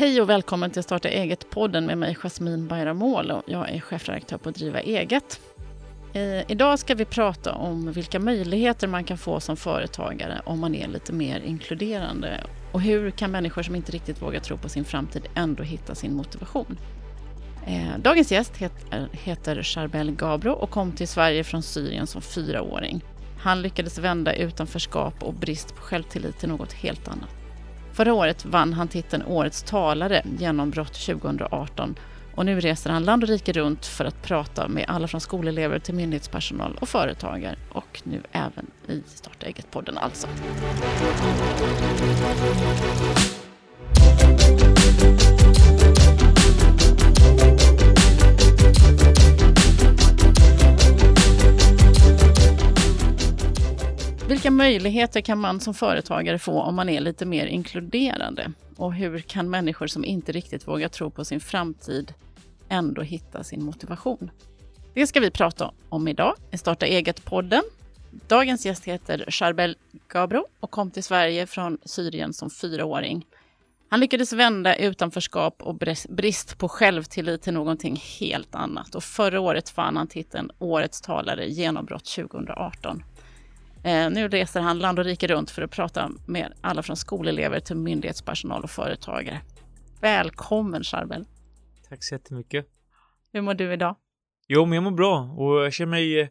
Hej och välkommen till Starta eget-podden med mig Jasmin Bayramoglu. Jag är chefredaktör på Driva eget. Eh, idag ska vi prata om vilka möjligheter man kan få som företagare om man är lite mer inkluderande. Och hur kan människor som inte riktigt vågar tro på sin framtid ändå hitta sin motivation? Eh, dagens gäst heter Charbel Gabro och kom till Sverige från Syrien som fyraåring. Han lyckades vända utanförskap och brist på självtillit till något helt annat. Förra året vann han titeln Årets talare, genombrott 2018. Och nu reser han land och rike runt för att prata med alla från skolelever till myndighetspersonal och företagare. Och nu även i Starta eget-podden alltså. Vilka möjligheter kan man som företagare få om man är lite mer inkluderande? Och hur kan människor som inte riktigt vågar tro på sin framtid ändå hitta sin motivation? Det ska vi prata om idag i Starta eget-podden. Dagens gäst heter Charbel Gabro och kom till Sverige från Syrien som fyraåring. Han lyckades vända utanförskap och brist på självtillit till någonting helt annat. Och förra året fann han titeln Årets talare genombrott 2018. Eh, nu reser han land och rike runt för att prata med alla från skolelever till myndighetspersonal och företagare. Välkommen Charbel! Tack så jättemycket! Hur mår du idag? Jo, men jag mår bra och jag känner mig...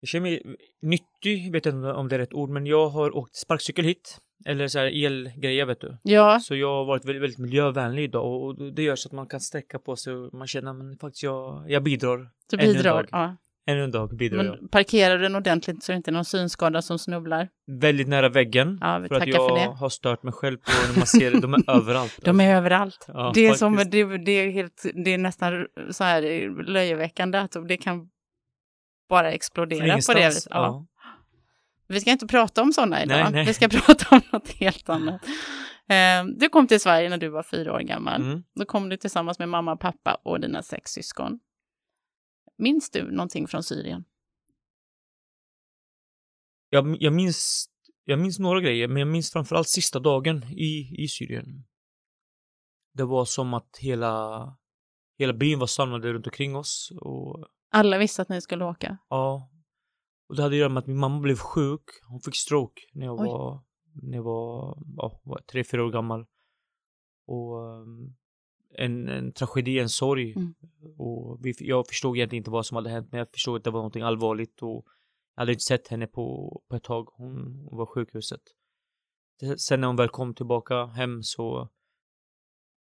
Jag känner mig nyttig, jag vet inte om det är rätt ord, men jag har åkt sparkcykel hit. Eller så här elgrejer vet du. Ja. Så jag har varit väldigt, väldigt miljövänlig idag och det gör så att man kan sträcka på sig och man känner att faktiskt jag, jag bidrar. Du bidrar, ja. En dag bidrar Men jag. parkerar den ordentligt så det inte är någon synskada som snubblar? Väldigt nära väggen. Ja, vi för att jag för det. har stört mig själv på när man ser det. De är överallt. De är överallt. Ja, det, är som, det, det, är helt, det är nästan så här löjeväckande att det kan bara explodera på det viset. Ja. Vi ska inte prata om sådana idag. Nej, nej. Vi ska prata om något helt annat. Eh, Du kom till Sverige när du var fyra år gammal. Mm. Då kom du tillsammans med mamma, pappa och dina sex syskon. Minns du någonting från Syrien? Jag, jag, minns, jag minns några grejer, men jag minns framförallt sista dagen i, i Syrien. Det var som att hela, hela byn var samlade runt omkring oss. Och Alla visste att ni skulle åka. ja, och det hade att göra med att min mamma blev sjuk. Hon fick stroke när jag Oj. var, när jag var, ja, var tre, fyra år gammal. Och um, en, en tragedi, en sorg. Mm. Och vi, jag förstod egentligen inte vad som hade hänt, men jag förstod att det var någonting allvarligt och jag hade inte sett henne på, på ett tag. Hon, hon var på sjukhuset. Sen när hon väl kom tillbaka hem så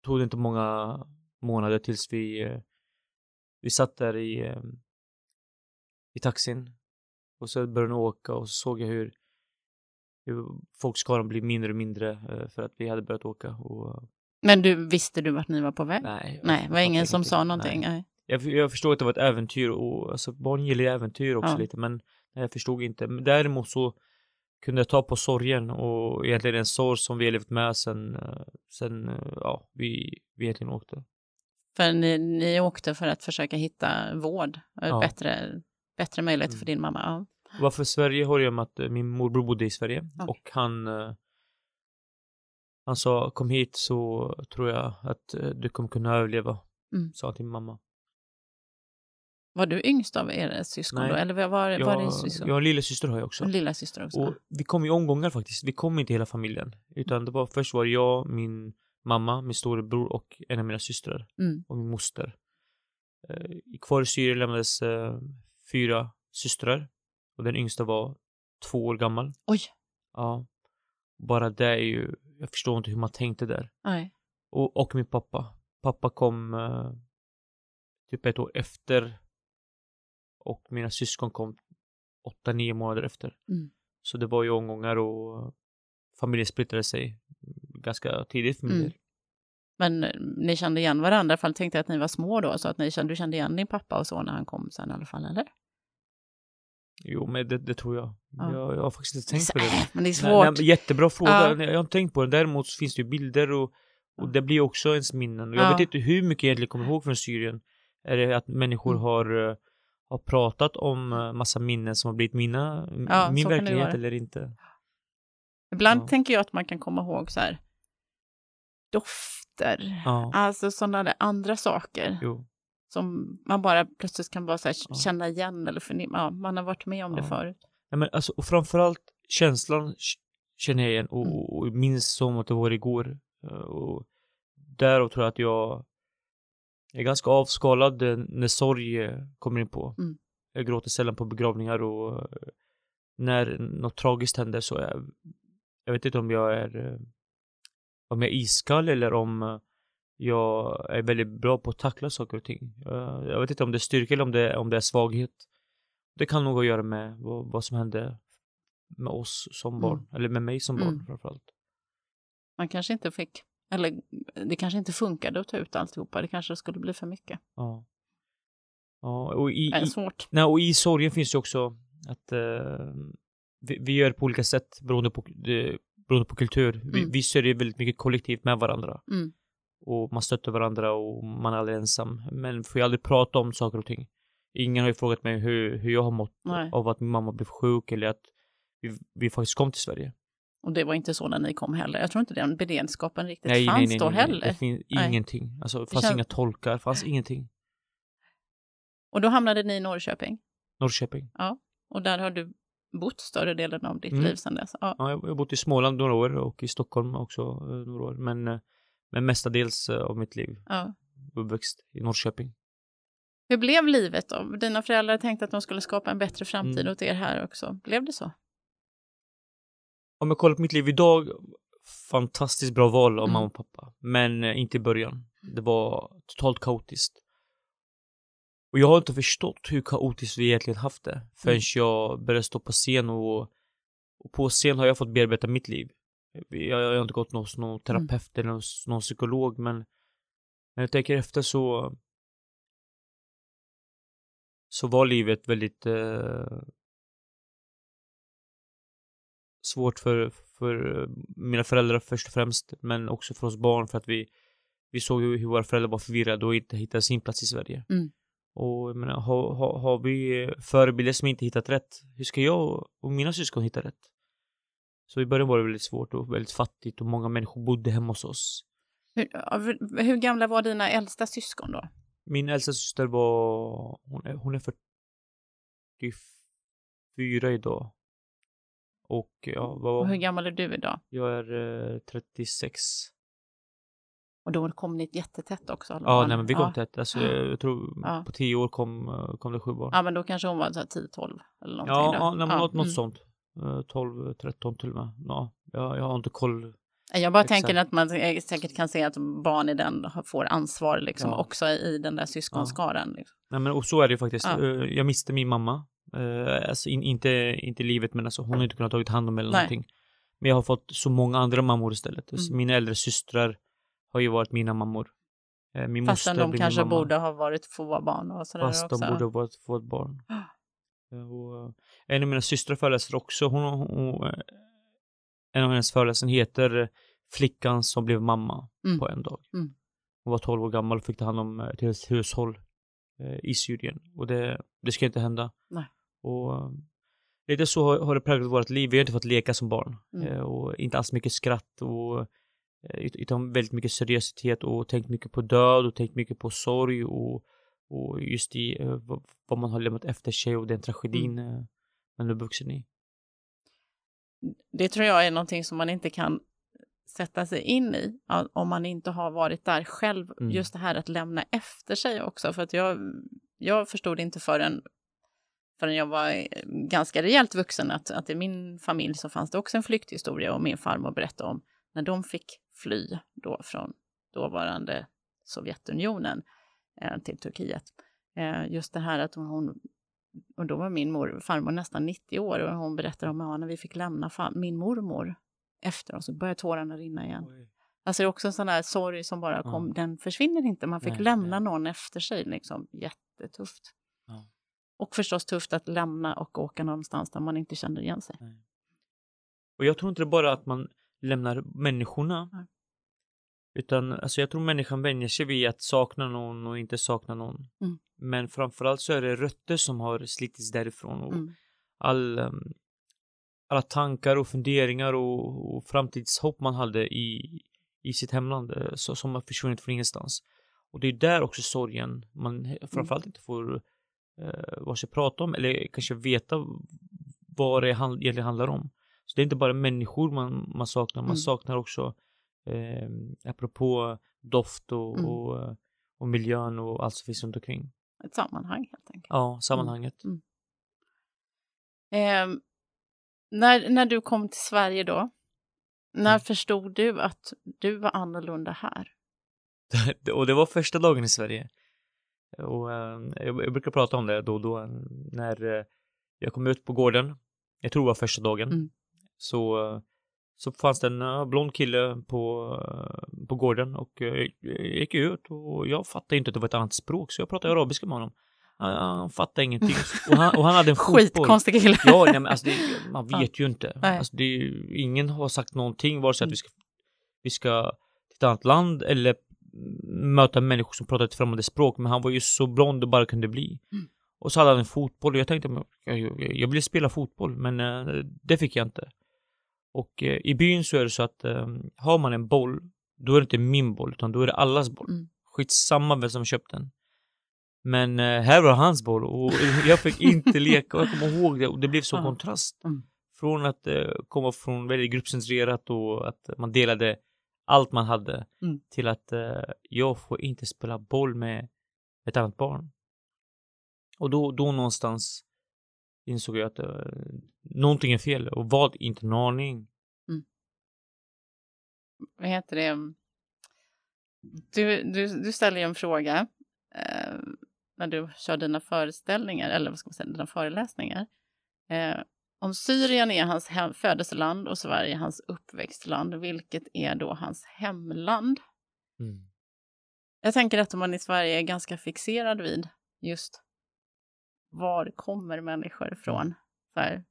tog det inte många månader tills vi, eh, vi satt där i, eh, i taxin. Och så började hon åka och så såg jag hur, hur folkskaran blev mindre och mindre eh, för att vi hade börjat åka. Och, Men du, visste du vart ni var på väg? nej, Nej, det var ingen som sa någonting? Nej. Nej. Jag, jag förstod att det var ett äventyr och alltså, barn gillar ju äventyr också Ja. lite men jag förstod inte. Men däremot så kunde jag ta på sorgen och egentligen en sorg som vi har levt med sen, eh, sen eh, ja, vi, vi egentligen åkte. För ni, ni åkte för att försöka hitta vård, och Ja. bättre, bättre möjligheter för Mm. din mamma. Ja. Varför Sverige har ju med att eh, min morbror bodde i Sverige Okej. och han eh, han sa kom hit så tror jag att eh, du kommer kunna överleva, Mm. sa till mamma. Var du yngst av er syskon Nej. då? Eller var, var, Jag, var syskon? jag har en lillasyster har jag också. En lilla syster också? Och vi kom i omgångar faktiskt. Vi kom inte hela familjen. Utan det var först var jag, min mamma, min storebror och en av mina systrar. Mm. Och min moster. Eh, i- kvar i Syrien lämnades eh, fyra systrar. Och den yngsta var två år gammal. Oj, Ja. Bara det är ju, jag förstår inte hur man tänkte där. nej. Och, och min pappa. Pappa kom eh, typ ett år efter. Och mina syskon kom åtta, nio månader efter. Mm. Så det var ju omgångar och familjen splittrade sig ganska tidigt för min Mm. del. Men eh, ni kände igen varandra, i alla fall tänkte jag att ni var små då, så att ni kände, du kände igen din pappa och så när han kom sen i alla fall, eller? Jo, men det, det tror jag. Ja. jag. Jag har faktiskt inte tänkt på det. Äh, Men det är Nej, svårt. nej, men jättebra fråga. Ja. Jag har inte tänkt på det. Däremot så finns det ju bilder och, och det blir också ens minnen. Jag Ja. vet inte hur mycket jag egentligen kommer ihåg från Syrien. Är det att människor Mm. har, eh, har pratat om eh, massa minnen som har blivit mina, min verklighet eller inte? Ibland tänker jag att man kan komma ihåg så här dofter, alltså sådana där andra saker Jo. Som man bara plötsligt kan bara här Ja. känna igen eller förnimma. Ja, man har varit med om det Ja. förut. Nej, men alltså, och framförallt känslan känner jag igen och, Mm. och, minns som att det var igår. Eh, Och därav tror jag att jag är ganska avskalad när sorg eh, kommer in på. Mm. Jag gråter sällan på begravningar och eh, när något tragiskt händer så är jag, jag vet inte om jag är om jag är iskall eller om jag är väldigt bra på att tackla saker och ting. Jag vet inte om det är styrka eller om det, om det är svaghet. Det kan nog ha att göra med vad, vad som hände med oss som Mm. barn, eller med mig som barn Mm. framförallt. Man kanske inte fick, eller det kanske inte funkade att ta ut alltihopa. Det kanske skulle bli för mycket. Ja. Ja, och i, Det är i, svårt. nej, och i sorgen finns det också att eh, vi, vi gör på olika sätt beroende på, det, beroende på kultur. Vi, Mm. vi sörjer väldigt mycket kollektivt med varandra. Mm. Och man stöttar varandra och man är aldrig ensam. Men får ju aldrig prata om saker och ting. Ingen har ju frågat mig hur, hur jag har mått Nej. av att min mamma blev sjuk eller att vi, vi faktiskt kom till Sverige. Och det var inte så när ni kom heller. Jag tror inte den beredskapen riktigt nej, fanns nej, nej, då nej, nej. heller. Det finns ingenting. Alltså, det fanns känns- inga tolkar, fanns ingenting. Och då hamnade ni i Norrköping. Norrköping. Och där har du bott större delen av ditt Mm. liv sedan dess. Ja. Ja, jag har bott i Småland några år och i Stockholm också eh, några år. Men, eh, men mestadels eh, av mitt liv Ja. uppväxt i Norrköping. Hur blev livet då? Dina föräldrar tänkte att de skulle skapa en bättre framtid Mm. åt er här också. Blev det så? Om jag kollar på mitt liv idag, fantastiskt bra val av Mm. mamma och pappa. Men eh, inte i början. Det var totalt kaotiskt. Och jag har inte förstått hur kaotiskt vi egentligen haft det förrän Mm. jag började stå på scen och, och på scen har jag fått bearbeta mitt liv. Jag, jag har inte gått hos någon Mm. terapeut eller någon, psykolog men när jag tänker efter så så var livet väldigt eh, svårt för, för mina föräldrar först och främst men också för oss barn för att vi vi såg hur våra föräldrar var förvirrade och inte hittade sin plats i Sverige. Mm. Och jag menar, har, har, har vi förebilder som inte hittat rätt, hur ska jag och mina syskon hitta rätt? Så i början var det väldigt svårt och väldigt fattigt och många människor bodde hemma hos oss. Hur, ja, hur- gamla var dina äldsta syskon då? Min äldsta syster var, hon är, hon är 44 idag. Och ja, vad Och hur gammal är du idag? Jag är eh, 36. Och då kom ni jättetätt också? Ja, nej men vi kom ja. tätt. Alltså, jag tror Ja. på 10 år kom, eh, kom det sju barn. Ja, men då kanske hon var så här 10-12 eller någonting. Ja, då. ja nej, men något, något mm. sånt. Eh, 12, 13 till och med. Ja, jag, jag har inte koll. Jag bara Exakt. tänker att man eh, säkert kan se att barn i den får ansvar liksom Ja. också i den där syskonskaran. Liksom. Nej men och så är det ju faktiskt. Ja. Eh, Jag miste min mamma. Eh, Alltså in, inte, inte livet men alltså hon har inte kunnat tagit hand om mig eller Nej. någonting. Men jag har fått så många andra mammor istället. Alltså, Mm. Mina äldre systrar har ju varit mina mammor. Eh, Min Fastän de kanske borde ha varit få barn och sådär Fast också. de borde ha varit, få barn. Eh, Och, eh, en av mina systrar föreläser också. Hon, hon, eh, en av hennes föreläsningar heter eh, Flickan som blev mamma Mm. på en dag. Mm. Hon var 12 år gammal och fick ta hand om ett helt hushåll eh, i Syrien. Och det, det ska inte hända. Nej. Och eh, lite så har, har det präglat vårt liv. Vi har inte fått leka som barn. Mm. Eh, och inte alls mycket skratt och eh, ut- utan väldigt mycket seriositet och tänkt mycket på död och tänkt mycket på sorg och, och just i eh, vad, man har lämnat efter sig och den tragedin Mm. eh, man är vuxen i. Det tror jag är någonting som man inte kan sätta sig in i om man inte har varit där själv. Mm. Just det här att lämna efter sig också. För att jag, jag förstod inte förrän, förrän jag var eh, ganska rejält vuxen att, att i min familj så fanns det också en flykthistoria och min farmor berättade om när de fick fly då från dåvarande Sovjetunionen till Turkiet. Eh, just det här att hon, och då var min mor, farmor nästan 90 år och hon berättade om ja, när vi fick lämna fa- min mormor efter oss så började tårarna rinna igen. Alltså det är också en sån där sorg som bara kom, Ja. den försvinner inte. Man fick Nej, lämna nej. någon efter sig liksom. Jättetufft. Ja. Och förstås tufft att lämna och åka någonstans där man inte känner igen sig. Och jag tror inte det bara att man lämnar människorna. Utan alltså jag tror människan vänjer sig vid att sakna någon och inte sakna någon. Mm. Men framförallt så är det rötter som har slitits därifrån. Och Mm. all, um, alla tankar och funderingar och, och framtidshopp man hade i, i sitt hemland eh, så, som har försvunnit från ingenstans. Och det är där också sorgen man framförallt inte får eh, vare sig prata om eller kanske veta vad det egentligen handlar om. Så det är inte bara människor man, man saknar, man mm. saknar också eh, apropå doft och, mm. och, och, miljön och allt som finns runt omkring. Ett sammanhang helt enkelt. Ja, sammanhanget. Mm. Eh, när, när du kom till Sverige då, när mm. förstod du att du var annorlunda här? och det var första dagen i Sverige. Och äh, jag, jag, brukar prata om det då och då när äh, jag kom ut på gården. Jag tror det var första dagen. Mm. Så, äh, så fanns det en blond kille på, på gården och jag gick ut och jag fattade inte att det var ett annat språk så jag pratade arabiska med honom. Han, han fattade ingenting. Och han, och han hade en fotboll. Skitkonstig kille. Ja, nej, men alltså det, man vet ju inte. Alltså det, ingen har sagt någonting, vare sig att vi ska, vi ska till ett annat land eller möta människor som pratar ett främmande språk, men han var ju så blond det bara kunde bli. Mm. Och så hade han en fotboll och jag tänkte, jag, jag, jag ville spela fotboll, men det fick jag inte. Och uh, i byn så är det så att uh, har man en boll, då är det inte min boll, utan då är det allas boll. Mm. Skitsamma vem som köpt den. Men här var hans boll och jag fick inte leka och jag kommer ihåg det och det blev så kontrast. Mm. Från att komma från väldigt gruppcentrerat och att man delade allt man hade mm. till att jag får inte spela boll med ett annat barn. Och då, då någonstans insåg jag att uh, någonting är fel och vad, inte en aning. Mm. Vad heter det? Du, du, du ställer ju en fråga eh, när du kör dina föreställningar, eller vad ska man säga, dina föreläsningar. Eh, om Syrien är hans hem, födelseland och Sverige hans uppväxtland, vilket är då hans hemland? Mm. Jag tänker att man i Sverige är ganska fixerad vid just var kommer människor ifrån? Här,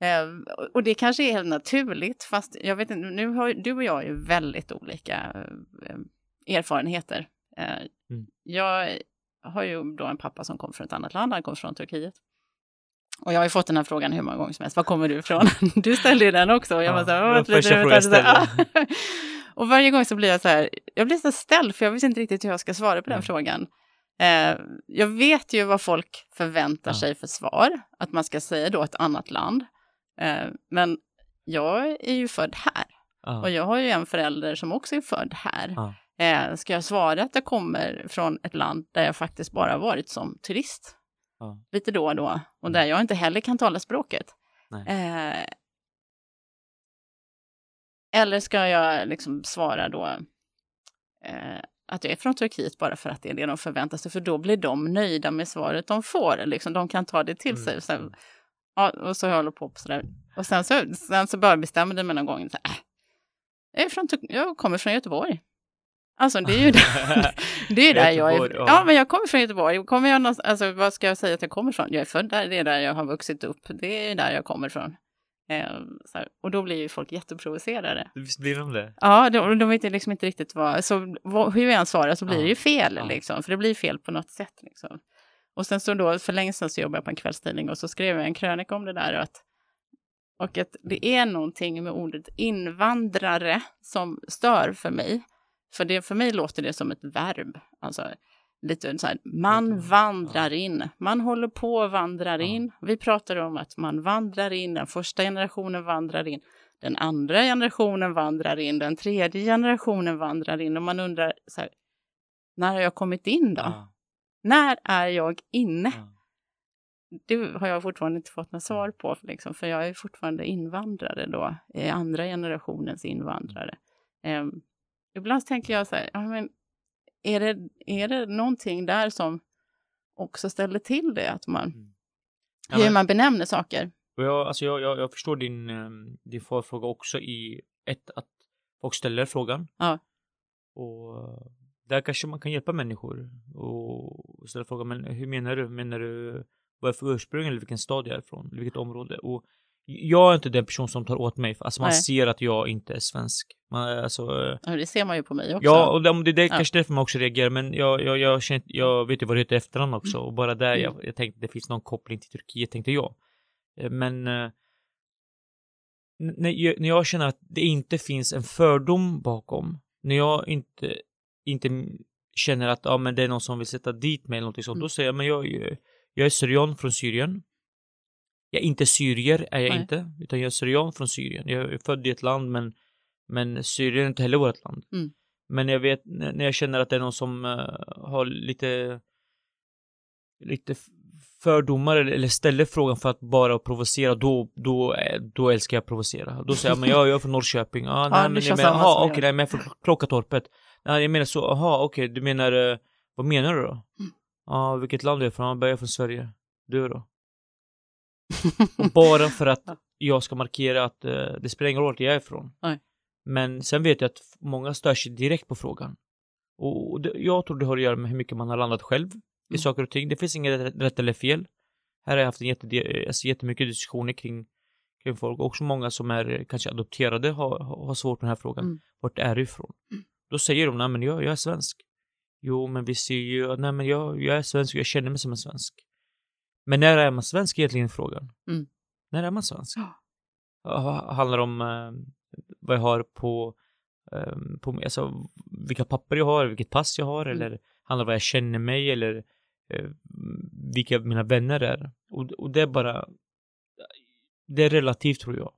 eh, och det kanske är helt naturligt, fast jag vet inte, nu har du och jag ju väldigt olika eh, erfarenheter. Eh, mm. Jag har ju då en pappa som kom från ett annat land, han kom från Turkiet. Och jag har ju fått den här frågan hur många gånger som helst. Var kommer du ifrån? Du ställde ju den också. Och jag ja, bara så här, så här, Och varje gång så blir jag så här, jag blir så ställd för jag vet inte riktigt hur jag ska svara på den mm. frågan. Eh, jag vet ju vad folk förväntar ja. sig för svar, att man ska säga då ett annat land. Eh, men jag är ju född här. Ja. Och jag har ju en förälder som också är född här. Eh, ska jag svara att jag kommer från ett land där jag faktiskt bara varit som turist? ja. lite då och då och där mm. jag inte heller kan tala språket. Eh, eller ska jag liksom svara då eh, att jag är från Turkiet bara för att det är det de förväntar sig, för då blir de nöjda med svaret de får. Liksom, de kan ta det till mm. sig. Så, mm. ja, och så håller på på sådär. Och sen så, sen så bara bestämmer jag mig någon gång, så äh, jag, är från, jag kommer från Göteborg. Alltså det är ju där, det är där jag är. Ja. men jag kommer från Göteborg. Kommer jag alltså, vad ska jag säga att jag kommer ifrån? Jag är född där, det är där jag har vuxit upp. Det är där jag kommer ifrån. Eh, här, och då blir ju folk jätteprovocerade. Visst blir de det? Ja, de, de vet liksom inte riktigt vad, så vad, hur jag än svarar så blir ja. det ju fel ja. liksom, för det blir fel på något sätt liksom. Och sen så då, för länge sedan så jobbade jag på en kvällstidning och så skrev jag en krönika om det där och att, och att det är någonting med ordet invandrare som stör för mig. För, det, för mig låter det som ett verb. Alltså, lite så här, man vandrar in, man håller på och vandrar in. Vi pratar om att man vandrar in, den första generationen vandrar in, den andra generationen vandrar in, den tredje generationen vandrar in och man undrar så här, när har jag kommit in då? Ja. När är jag inne? Ja. Det har jag fortfarande inte fått något svar på, liksom, för jag är fortfarande invandrare då, är andra generationens invandrare. Um, ibland tänker jag så här, ja, men är, det, är det någonting där som också ställer till det? Att man, mm. ja, hur men, man benämner saker. Jag, alltså jag, jag, jag förstår din, ehm, din farfråga också i ett, att folk ställer frågan. Ja. Och där kanske man kan hjälpa människor och ställa frågan, men hur menar du? Menar du vad är för ursprung eller vilken stad jag är? Eller vilket område? Och jag är inte den person som tar åt mig. Alltså man Nej. ser att jag inte är svensk. Man, alltså, ja, det ser man ju på mig också. Ja, och det, det är kanske därför man också reagerar. Men jag, jag, jag, känner, jag vet ju vad det heter efternamn också. Mm. Och bara där, mm. jag, jag tänkte det finns någon koppling till Turkiet, tänkte jag. Eh, men... Eh, när jag, när jag känner att det inte finns en fördom bakom, när jag inte, inte känner att ja, men det är någon som vill sätta dit mig eller någonting sånt, Mm. då säger jag men jag, jag är syrian från Syrien. Jag är inte syrier, är jag Nej. inte, utan jag är syrian från Syrien. Jag är född i ett land, men, men Syrien är inte heller vårt land. Mm. Men jag vet, när jag känner att det är någon som eh, har lite, lite fördomar eller, eller ställer frågan för att bara provocera, då, då, eh, då älskar jag att provocera. Då säger jag, men jag, jag är från Norrköping. Ah, nej, du men jag menar, aha, okej, nej, men jag är från Klockatorpet. Nej, jag menar så, aha, okej, du menar, eh, vad menar du då? Mm. Ja, vilket land är jag från? Ja, Jag är från Sverige. Du då? Bara för att Ja. jag ska markera att eh, det spelar ingen roll vart jag är ifrån. Nej. Men sen vet jag att många stör sig direkt på frågan. Och, och det, jag tror det har att göra med hur mycket man har landat själv i Mm. saker och ting. Det finns inget rätt, rätt eller fel. Här har jag haft en jätte, alltså jättemycket diskussioner kring, kring folk. Också många som är eh, kanske adopterade har, har svårt med den här frågan. Mm. Vart är du ifrån? Då säger de, nej men jag, jag är svensk. Jo, men vi ser ju, nej men jag, jag är svensk och jag känner mig som en svensk. Men när är man svensk egentligen i frågan? Mm. När är man svensk? Handlar om eh, vad jag har på, eh, på alltså, vilka papper jag har, vilket pass jag har, Mm. eller handlar om vad jag känner mig, eller eh, vilka mina vänner är. Och, och det är bara, det är relativt tror jag.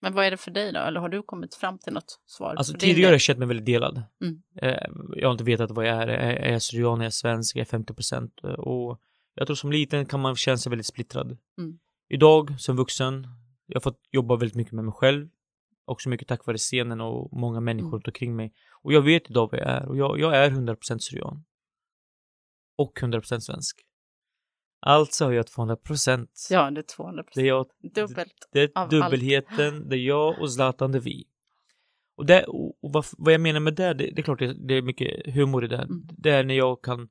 Men vad är det för dig då? Eller har du kommit fram till något svar? Alltså tidigare har jag känt mig väldigt delad. Mm. Eh, Jag har inte vetat vad jag är. Är är jag syrian, är jag svensk, är jag 50 procent? Och jag tror som liten kan man känna sig väldigt splittrad. Mm. Idag som vuxen, jag har fått jobba väldigt mycket med mig själv. Också mycket tack vare scenen och många människor Mm. runt omkring mig. Och jag vet idag vad jag är. Och jag, jag är 100 procent syrian. Och 100 procent svensk. Alltså har jag 200 procent. Ja, det är 200 Det är jag Dubbelt. det är dubbelheten, det är jag och Zlatan, det är vi. Och, det, och vad, vad jag menar med det, det, det är klart det, det är mycket humor i det. Mm. Det är när jag kan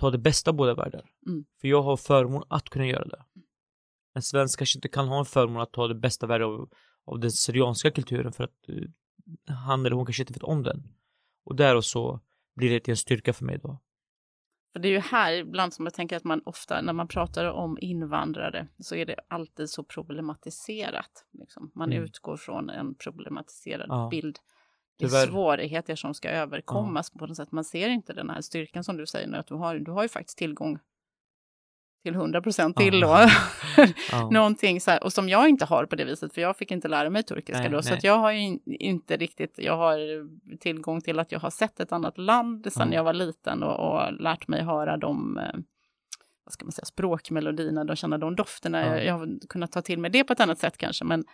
ta det bästa av båda världar. Mm. För jag har förmån att kunna göra det. En svensk kanske inte kan ha en förmån att ta det bästa värde av, av den syrianska kulturen för att eh, han eller hon kanske inte vet om den. Och där och så blir det till en styrka för mig då. För det är ju här ibland som jag tänker att man ofta när man pratar om invandrare så är det alltid så problematiserat. Liksom. Man Mm. utgår från en problematiserad Ja. bild. Det är Tyvärr. svårigheter som ska överkommas på något sätt. Man ser inte den här styrkan som du säger nu, att du har, du har ju faktiskt tillgång till 100 procent till Ja. då. Ja. Någonting så här, och som jag inte har på det viset, för jag fick inte lära mig turkiska Nej, då, så nej. att jag har ju in, inte riktigt, jag har tillgång till att jag har sett ett annat land sedan Ja. jag var liten och, och lärt mig höra de, eh, vad ska man säga, språkmelodierna, de känna de dofterna. Ja. Jag, jag har kunnat ta till mig det på ett annat sätt kanske, men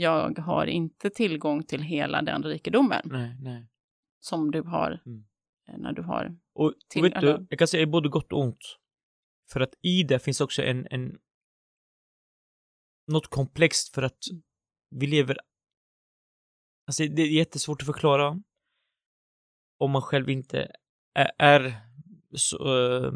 jag har inte tillgång till hela den rikedomen Nej, nej. som du har Mm. eh, när du har. Och, till- vet du, jag kan säga både gott och ont. För att i det finns också en, en något komplext för att vi lever Alltså det är jättesvårt att förklara om man själv inte är, är så, eh,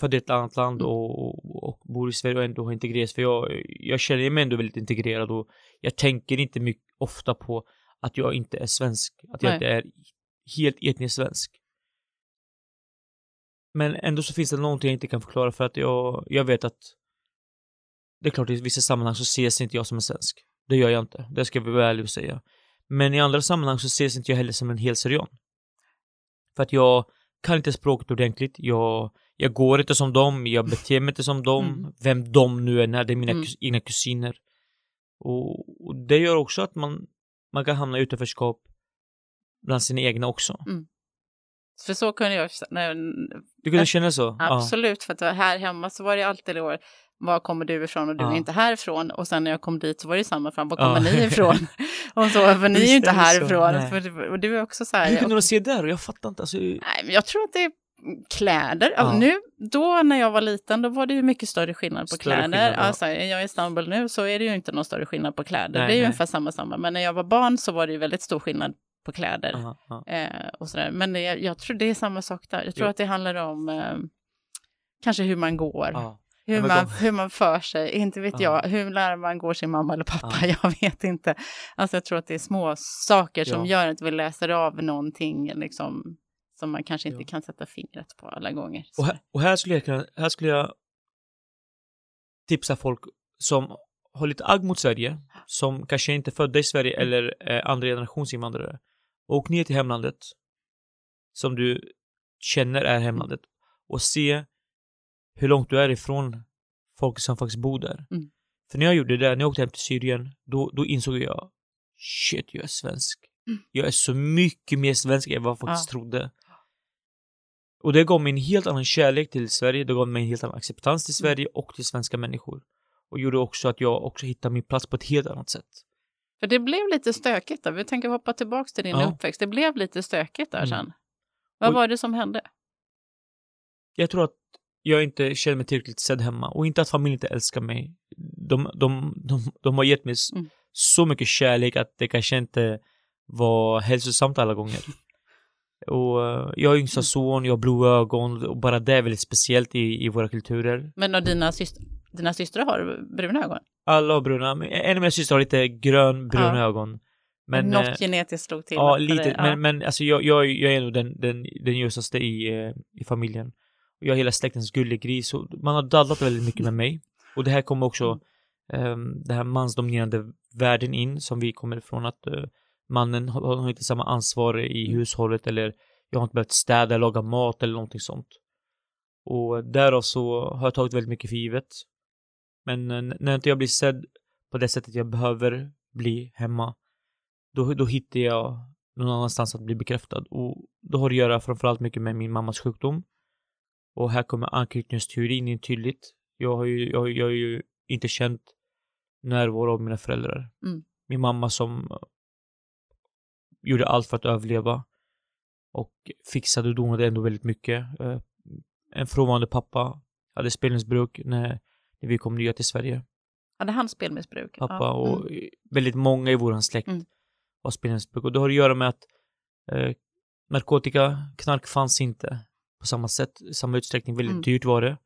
född i ett annat land Mm. och, och, och bor i Sverige och ändå har integrerats. För jag, jag känner mig ändå väldigt integrerad och jag tänker inte mycket ofta på att jag inte är svensk. Att jag Nej. inte är helt etniskt svensk. Men ändå så finns det någonting jag inte kan förklara för att jag, jag vet att det är klart i vissa sammanhang så ses inte jag som en svensk. Det gör jag inte. Det ska vi vara ärliga och säga. Men i andra sammanhang så ses inte jag heller som en hel syrian. För att jag kan inte språket ordentligt. Jag, jag går inte som dem. Jag beter mig inte som dem. Mm. Vem de nu är, när det är mina Mm. kus, egna kusiner. Och, och det gör också att man, man kan hamna i utanförskap bland sina egna också. För så kunde jag, när, Du kunde känna så? Absolut, för att här hemma så var det alltid det år, var kommer du ifrån och du Ja. är inte härifrån. Och sen när jag kom dit så var det samma, fram, var Ja. kommer ni ifrån? och så, för ni är ju inte det så. härifrån. För, det- och du är också så Ja. här, Hur kunde de se där? Jag fattar inte. Alltså, nej, men jag tror att det är kläder. Ja. Nu, då när jag var liten, då var det ju mycket större skillnad på Större kläder. skillnad, ja. alltså, är jag i Istanbul nu så är det ju inte någon större skillnad på kläder. Nej, det är ju nej. ungefär samma, samma. Men när jag var barn så var det ju väldigt stor skillnad på kläder. aha, aha. Eh, och sådär. Men jag, jag tror det är samma sak där. Jag tror Jo. att det handlar om eh, kanske hur man går, Ja. hur, man, hur man för sig, inte vet Ja. jag, hur när man går sin mamma eller pappa, Ja. jag vet inte. Alltså jag tror att det är små saker som gör att vi läser av någonting liksom, som man kanske inte Ja. kan sätta fingret på alla gånger. Och här, och här skulle jag kunna, här skulle jag tipsa folk som har lite agg mot Sverige, som kanske inte är födda i Sverige Mm. eller är andra generations invandrare, åk ner till hemlandet, som du känner är hemlandet, och se hur långt du är ifrån folk som faktiskt bor där. Mm. För när jag gjorde det, när jag åkte hem till Syrien, då, då insåg jag, shit, jag är svensk. Mm. Jag är så mycket mer svensk än vad jag faktiskt Ja. trodde. Och det gav mig en helt annan kärlek till Sverige, det gav mig en helt annan acceptans till Mm. Sverige och till svenska människor. Och gjorde också att jag också hittade min plats på ett helt annat sätt. För det blev lite stökigt där. Vi tänker hoppa tillbaka till din Ja. uppväxt. Det blev lite stökigt där Mm. sen. Vad Och- var det som hände? Jag tror att jag inte känner mig tillräckligt sedd hemma och inte att familjen inte älskar mig. De, de, de, de har gett mig Mm. så mycket kärlek att det kanske inte var hälsosamt alla gånger. Och eh, jag är yngsta Mm. son, jag har blåa ögon och bara det är väldigt speciellt i, i våra kulturer. Men och dina, syst- dina systrar har bruna ögon? Alla har bruna, men en av mina systrar har lite grön, bruna Ja. ögon. Men, Något eh, genetiskt slog till? Ja, lite. ja. Men, men alltså jag, jag, jag är nog den, den, den ljusaste i, eh, i familjen. Jag är hela släktens gullegris. Och man har dallat väldigt mycket med mig. Och det här kommer också um, den här mansdominerande världen in som vi kommer ifrån att eh, mannen har, har inte samma ansvar i Mm. hushållet eller jag har inte behövt städa, laga mat eller någonting sånt. Och därav så har jag tagit väldigt mycket för givet. Men eh, när inte jag blir sedd på det sättet jag behöver bli hemma, då, då hittar jag någon annanstans att bli bekräftad. Och då har det att göra framförallt mycket med min mammas sjukdom. Och här kommer anknytningsteorin in tydligt. Jag har ju, jag, jag har ju inte känt närvaro av mina föräldrar. Mm. Min mamma som gjorde allt för att överleva. Och fixade och donade ändå väldigt mycket. Eh, En frånvarande pappa hade spelmissbruk när, när vi kom nya till Sverige. Hade han spelmissbruk? Pappa Ja. och Mm. väldigt många i våran släkt Mm. har spelmissbruk. Och det har att göra med att eh, narkotika, knark fanns inte på samma sätt, samma utsträckning. Väldigt Mm. dyrt var det.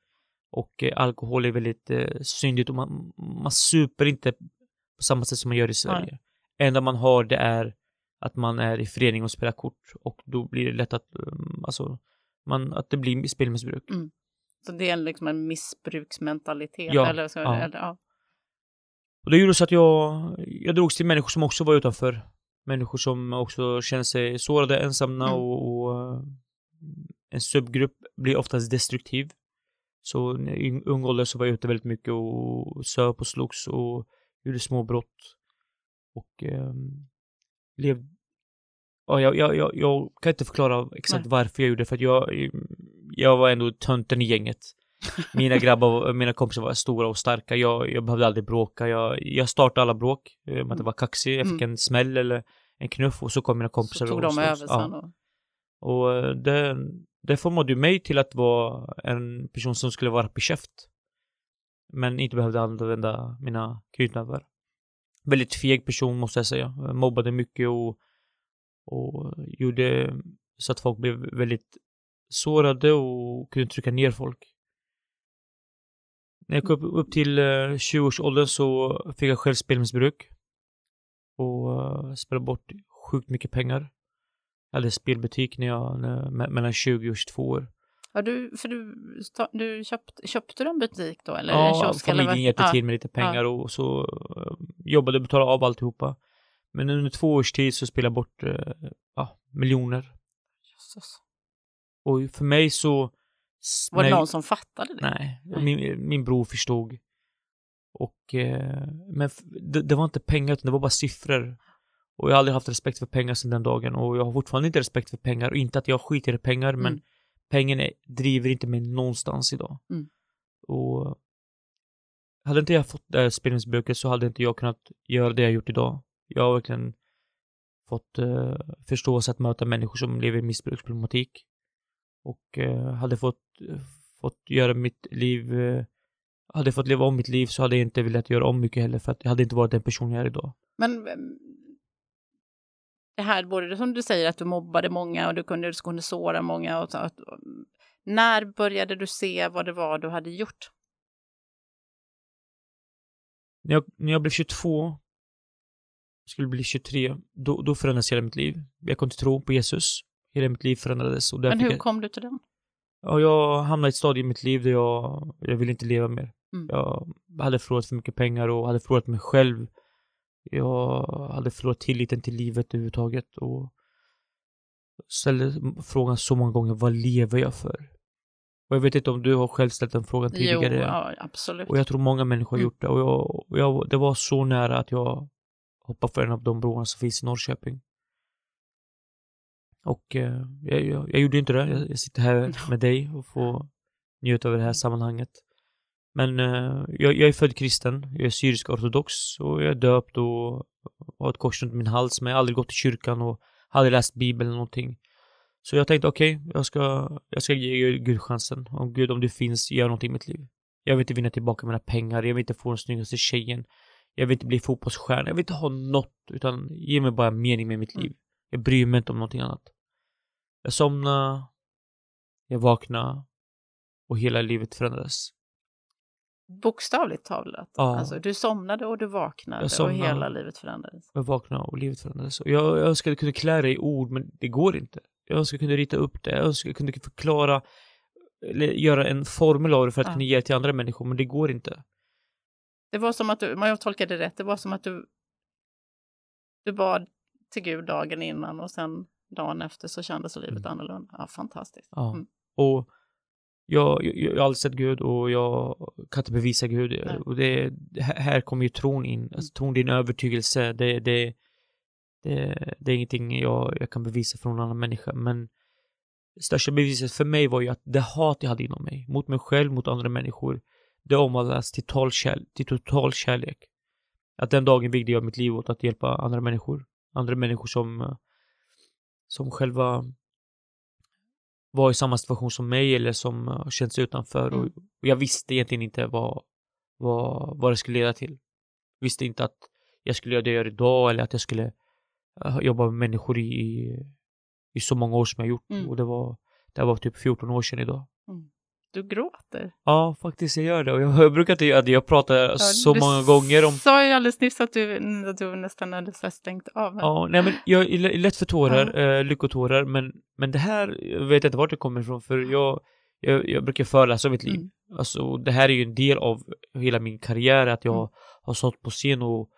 Och eh, alkohol är väldigt eh, syndigt och man, man super inte på samma sätt som man gör i Sverige. enda man har det är att man är i förening och spelar kort och då blir det lätt att, um, alltså, man, att det blir spelmissbruk. Så det är liksom en missbruksmentalitet? Ja, Eller så, ja. Eller, ja. Och det gjorde så att jag, jag drogs till människor som också var utanför. Människor som också känner sig sårade, ensamma Mm. och, och eh, en subgrupp blir oftast destruktiv. Så i ung ålder så var jag ute väldigt mycket och söp och slogs och gjorde små brott. Och eh, levde... Ja, jag, jag, jag, jag kan inte förklara exakt Nej. varför jag gjorde det, för att jag, jag var ändå tönten i gänget. Mina grabbar, mina kompisar var stora och starka. Jag, jag behövde aldrig bråka. Jag, jag startade alla bråk. eh, Med att jag var kaxig. Jag fick en smäll eller en knuff och så kom mina Så kompisar tog och de slogs. över Ja. sen? Och, Och eh, det, det formade ju mig till att vara en person som skulle vara i käft. Men inte behövde använda mina knytnävar. Väldigt feg person måste jag säga. Mobbade mycket och, och gjorde så att folk blev väldigt sårade och kunde trycka ner folk. När jag kom upp, till eh, 20-årsåldern så fick jag själv spelmissbruk. Och eh, spelade bort sjukt mycket pengar. Jag hade spelbutik när jag, när, mellan 20 och 22 år ja, du, för du, du köpt, köpte du en butik då? Eller en Ja, kiosk? eller familjen hjälpte ja. till med lite pengar och så uh, jobbade och betalade av alltihopa. Men under två års tid så spelade jag bort uh, ja, miljoner. Jösses. Och för mig så... Var det någon som fattade det? Nej, Nej. Min, min bror förstod. Och, eh, men det, det var inte pengar utan det var bara siffror. Och jag har aldrig haft respekt för pengar sedan den dagen och jag har fortfarande inte respekt för pengar. Och inte att jag skiter i pengar men Mm. Pengarna driver inte mig någonstans idag. Mm. Och hade inte jag fått det här spelmissbruket så hade inte jag kunnat göra det jag gjort idag. Jag har verkligen fått eh, förståelse att möta människor som lever i missbruksproblematik. Och eh, hade fått, fått göra mitt liv, eh, hade fått leva om mitt liv så hade jag inte velat göra om mycket heller för att jag hade inte varit den person jag är idag. Men mm, det här, både som du säger att du mobbade många och du kunde, du kunde såra många. Och så, att, när började du se vad det var du hade gjort? När jag, när jag blev 22, skulle bli 23, då, då förändrades hela mitt liv. Jag kom till tro på Jesus. Hela mitt liv förändrades. Och Men hur jag, kom du till den? ja, jag hamnade i ett stadie i mitt liv där jag, jag ville inte leva mer. Mm. Jag hade förlorat för mycket pengar och hade förlorat mig själv. Jag hade förlorat tilliten till livet överhuvudtaget och ställde frågan så många gånger, vad lever jag för? Och jag vet inte om du har själv ställt den frågan tidigare. Jo, ja, absolut. Och jag tror många människor har Mm. gjort det. Och jag, och jag, det var så nära att jag hoppade för en av de broarna som finns i Norrköping. Och eh, jag, jag, jag gjorde inte det. Jag, jag sitter här med dig och får njuta av det här sammanhanget. Men eh, jag, jag är född kristen. Jag är syrisk ortodox och jag är döpt och har ett kors runt min hals. Men jag har aldrig gått till kyrkan och aldrig läst bibeln eller någonting. Så jag tänkte okej, jag, ska, jag ska ge Gud chansen. Om Gud, om du finns, gör någonting i mitt liv. Jag vill inte vinna tillbaka mina pengar, jag vill inte få den snyggaste tjejen. Jag vill inte bli fotbollsstjärna, jag vill inte ha något, utan ge mig bara mening med mitt liv. Jag bryr mig inte om någonting annat. Jag somnade, jag vaknade och hela livet förändrades. Bokstavligt talat. Ja. Alltså, du somnade och du vaknade och hela livet förändrades. Jag vaknade och livet förändrades. Och jag, jag jag kunde klä det i ord, men det går inte. Jag önskar jag kunde rita upp det, jag önskar jag kunde förklara eller göra en formel av det för att Ja. kunna ge till andra människor, men det går inte. Det var som att du, om jag tolkade det rätt, det var som att du, du bad till Gud dagen innan och sen dagen efter så kändes livet Mm. annorlunda. Ja, fantastiskt. Ja. Mm. Och jag, jag, jag har aldrig sett Gud och jag kan inte bevisa Gud. Nej. Och det, här- kommer ju tron in. Alltså, tron, din övertygelse. Det, det, det, det är ingenting jag, jag kan bevisa för någon annan människa. Men största beviset för mig var ju att det hat jag hade inom mig, mot mig själv, mot andra människor, det omvandlades till, till total kärlek. Att den dagen vigde jag mitt liv åt att hjälpa andra människor. Andra människor som, som själva var i samma situation som mig eller som känt sig utanför. Och, Mm. och jag visste egentligen inte vad, vad, vad det skulle leda till. Visste inte att jag skulle göra det jag gör idag eller att jag skulle uh, jobba med människor i, i, så många år som jag gjort. Mm. Och det var, det var typ 14 år sedan idag. Du gråter. Ja, faktiskt jag gör det. Och jag, jag brukar inte göra det. Jag pratar Ja, så du många gånger om... sa ju alldeles nyss att du, att du nästan hade stängt av. här. Ja, nej men jag är lä- lätt för tårar, eh, lyckotårar, men, men det här, jag vet inte vart det kommer ifrån, för jag, jag, jag brukar föreläsa om mitt liv. Mm. Alltså, det här är ju en del av hela min karriär, att jag Mm. har stått på scen och,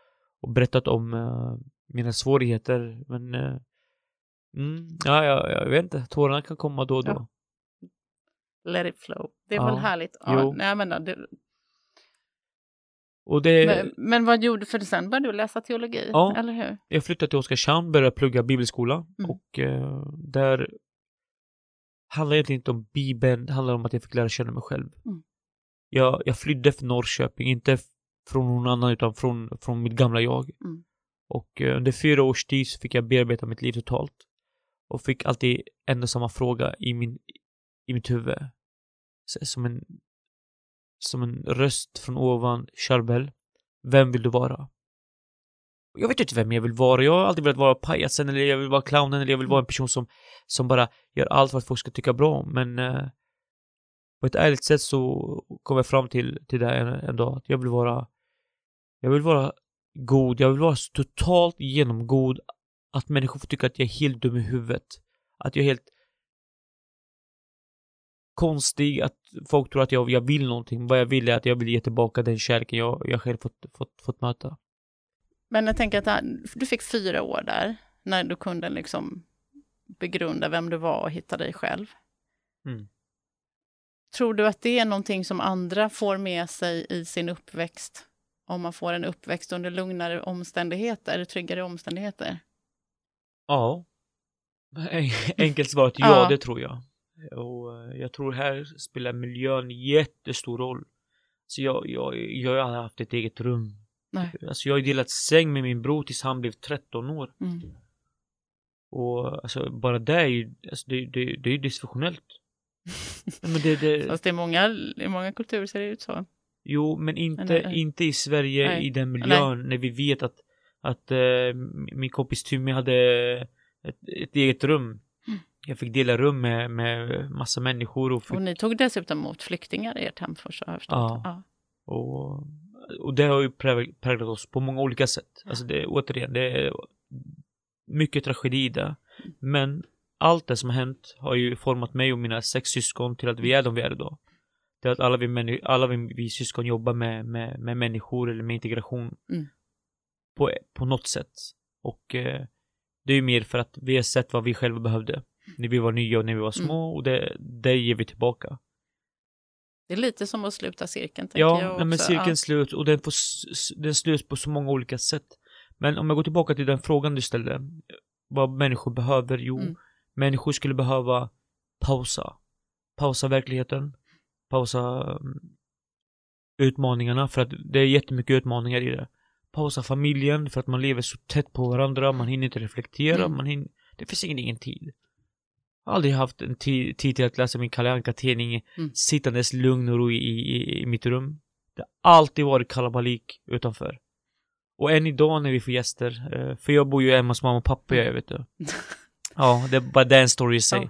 och berättat om eh, mina svårigheter, men eh, mm, ja, jag, jag vet inte, tårarna kan komma då och då. Ja. Let it flow. Det är Ja, väl härligt. Ja, nej, men, det, Och det, men, men vad gjorde du? För sen började du läsa teologi, Ja. eller hur? jag flyttade till Oskarshamn, började plugga bibelskola Mm. och eh, där handlar egentligen inte om bibeln, det handlar om att jag fick lära känna mig själv. Mm. Jag, jag flydde för Norrköping, inte från någon annan utan från, från mitt gamla jag. Mm. Och eh, under fyra års tid så fick jag bearbeta mitt liv totalt. Och fick alltid en och samma fråga i, min, i mitt huvud. Så, som en som en röst från ovan, Charbel. Vem vill du vara? Jag vet inte vem jag vill vara. Jag har alltid velat vara pajasen eller jag vill vara clownen eller jag vill vara en person som, som bara gör allt för att folk ska tycka bra om. Men eh, på ett ärligt sätt så kom jag fram till, till det här en, en dag. Att jag vill vara jag vill vara god. Jag vill vara så totalt genomgod att människor får tycka att jag är helt dum i huvudet. Att jag är helt konstig, att folk tror att jag, jag vill någonting. Vad jag vill är att jag vill ge tillbaka den kärleken jag, jag själv fått, fått, fått möta. Men jag tänker att du fick fyra år där, när du kunde liksom begrunda vem du var och hitta dig själv. Mm. Tror du att det är någonting som andra får med sig i sin uppväxt? Om man får en uppväxt under lugnare omständigheter, tryggare omständigheter? Ja. En- Enkelt svaret ja, Ja. det tror jag. Och eh, jag tror här spelar miljön jättestor roll. Så jag, jag, jag har haft ett eget rum. Nej. Alltså jag har delat säng med min bror tills han blev 13 år. Mm. Och alltså bara det är ju, alltså det, det, det är ju dysfunktionellt. Men det, det, Fast i många, i många kulturer ser det ut så. jo, men inte, Nej, nej. inte i Sverige Nej. i den miljön när vi vet att, att eh, min kompis Timmy hade ett, ett eget rum. Mm. Jag fick dela rum med, med massa människor och, fick, Och ni tog dessutom emot flyktingar i ert hem först, har jag förstått. Ja. Ja. och, och det har ju präg- präglat oss på många olika sätt. Alltså det, återigen, det är mycket tragedi där. Men allt det som har hänt har ju format mig och mina sex syskon till att vi är de vi är idag. Det är att alla vi, alla vi, vi syskon jobbar med, med, med människor eller med integration. Mm. På, på något sätt. Och eh, det är ju mer för att vi har sett vad vi själva behövde. När vi var nya och när vi var små och det, det ger vi tillbaka. Det är lite som att sluta cirkeln, Ja, jag också. men cirkeln Ja. slut och den, får, den sluts på så många olika sätt. Men om jag går tillbaka till den frågan du ställde. Vad människor behöver? Jo, Mm. människor skulle behöva pausa. Pausa verkligheten. Pausa mm, utmaningarna för att det är jättemycket utmaningar i det. Pausa familjen för att man lever så tätt på varandra, man hinner inte reflektera, Mm. man hinner, det finns ingen, ingen tid. Jag har aldrig haft en ti- tid till att läsa min Kalle Anka-tidning Mm. sittandes lugn och ro i, i, i mitt rum. Det har alltid varit kalabalik utanför. Och än idag när vi får gäster, eh, för jag bor ju hemma hos mamma och pappa, jag vet du. Ja, det är bara den story i sig. Ja.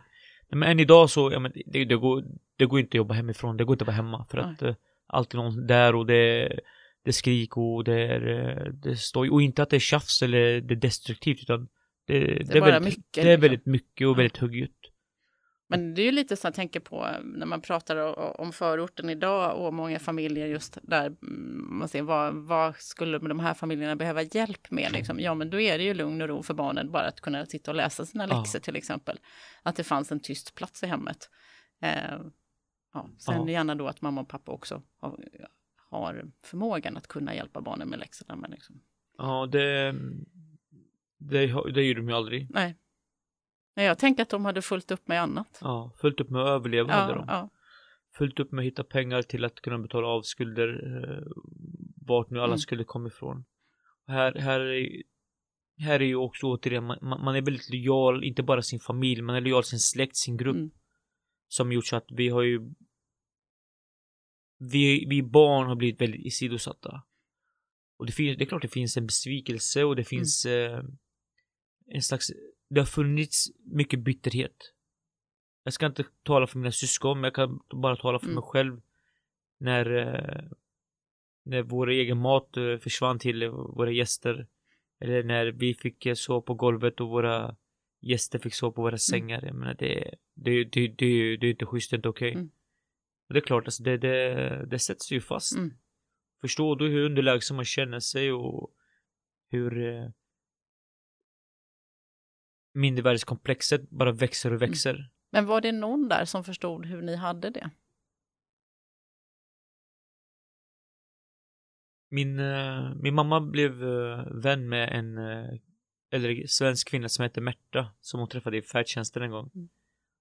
Nej, Men än idag så, ja, men det, det, går, det går inte att jobba hemifrån, det går inte att vara hemma för Nej. att eh, alltid någon där och det, det är skrik och det är, eh, det står, och inte att det är tjafs eller det är destruktivt utan det, det, är bara väldigt, mycket, det är liksom. väldigt mycket och väldigt högljutt. Men det är ju lite så jag tänker på eh, när man pratar om förorten idag och många familjer just där mm, man ser vad, vad skulle de här familjerna behöva hjälp med liksom? Ja, men då är det ju lugn och ro för barnen bara att kunna sitta och läsa sina Ja. läxor till exempel. Att det fanns en tyst plats i hemmet. Eh, ja, sen Ja. gärna då att mamma och pappa också har, har förmågan att kunna hjälpa barnen med läxorna. Men liksom, Ja, det, det, det gjorde de ju aldrig. nej. Nej, jag tänker att de hade fullt upp med annat. Ja, fullt upp med att överleva hade Ja, de. ja, fullt upp med att hitta pengar till att kunna betala av skulder eh, vart nu alla Mm. skulle komma ifrån. Här, här, är, här är ju också återigen, man, man är väldigt lojal, inte bara sin familj, man är lojal sin släkt, sin grupp. Mm. Som gjort så att vi har ju vi, vi barn har blivit väldigt isidosatta. Och det, finns, det är klart det finns en besvikelse och det finns eh, en slags, det har funnits mycket bitterhet. Jag ska inte tala för mina syskon, men jag kan bara tala för Mm. mig själv. När, eh, när vår egen mat eh, försvann till våra gäster. Eller när vi fick eh, sova på golvet och våra gäster fick sova på våra sängar. Jag menar det, det, det, det, det är inte schysst, det är inte okej. Mm. Och det är klart, alltså det, det, det sätts ju fast. Mm. Förstår du hur underlägsen man känner sig och hur mindervärdeskomplexet bara växer och växer. Men var det någon där som förstod hur ni hade det? Min, eh, min mamma blev eh, vän med en eh, äldre svensk kvinna som hette Märta som hon träffade i färdtjänsten en gång. Mm.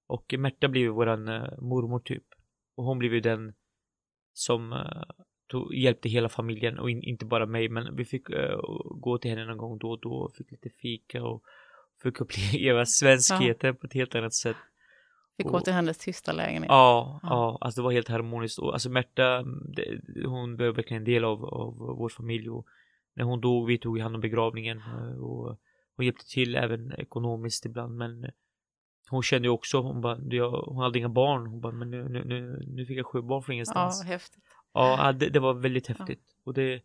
Och Märta blev ju våran mormor typ. Och hon blev ju den som tog, hjälpte hela familjen och in, inte bara mig men vi fick eh, gå till henne någon gång då och då och fick lite fika och fick uppleva svenskheten på ett helt annat sätt. Fick Och- gå till hennes tysta lägenhet. Ja, Ja. ja, alltså det var helt harmoniskt. Och alltså Märta, det, hon var verkligen en del av, av vår familj och när hon dog, vi tog hand om begravningen eh, och hon hjälpte till även ekonomiskt ibland men hon kände ju också, hon bara, "Du, jag, hon hade inga barn, hon bara, men nu, nu, nu, fick jag sju barn från ja ingenstans. häftigt. Ja, det, det var väldigt häftigt. Och det,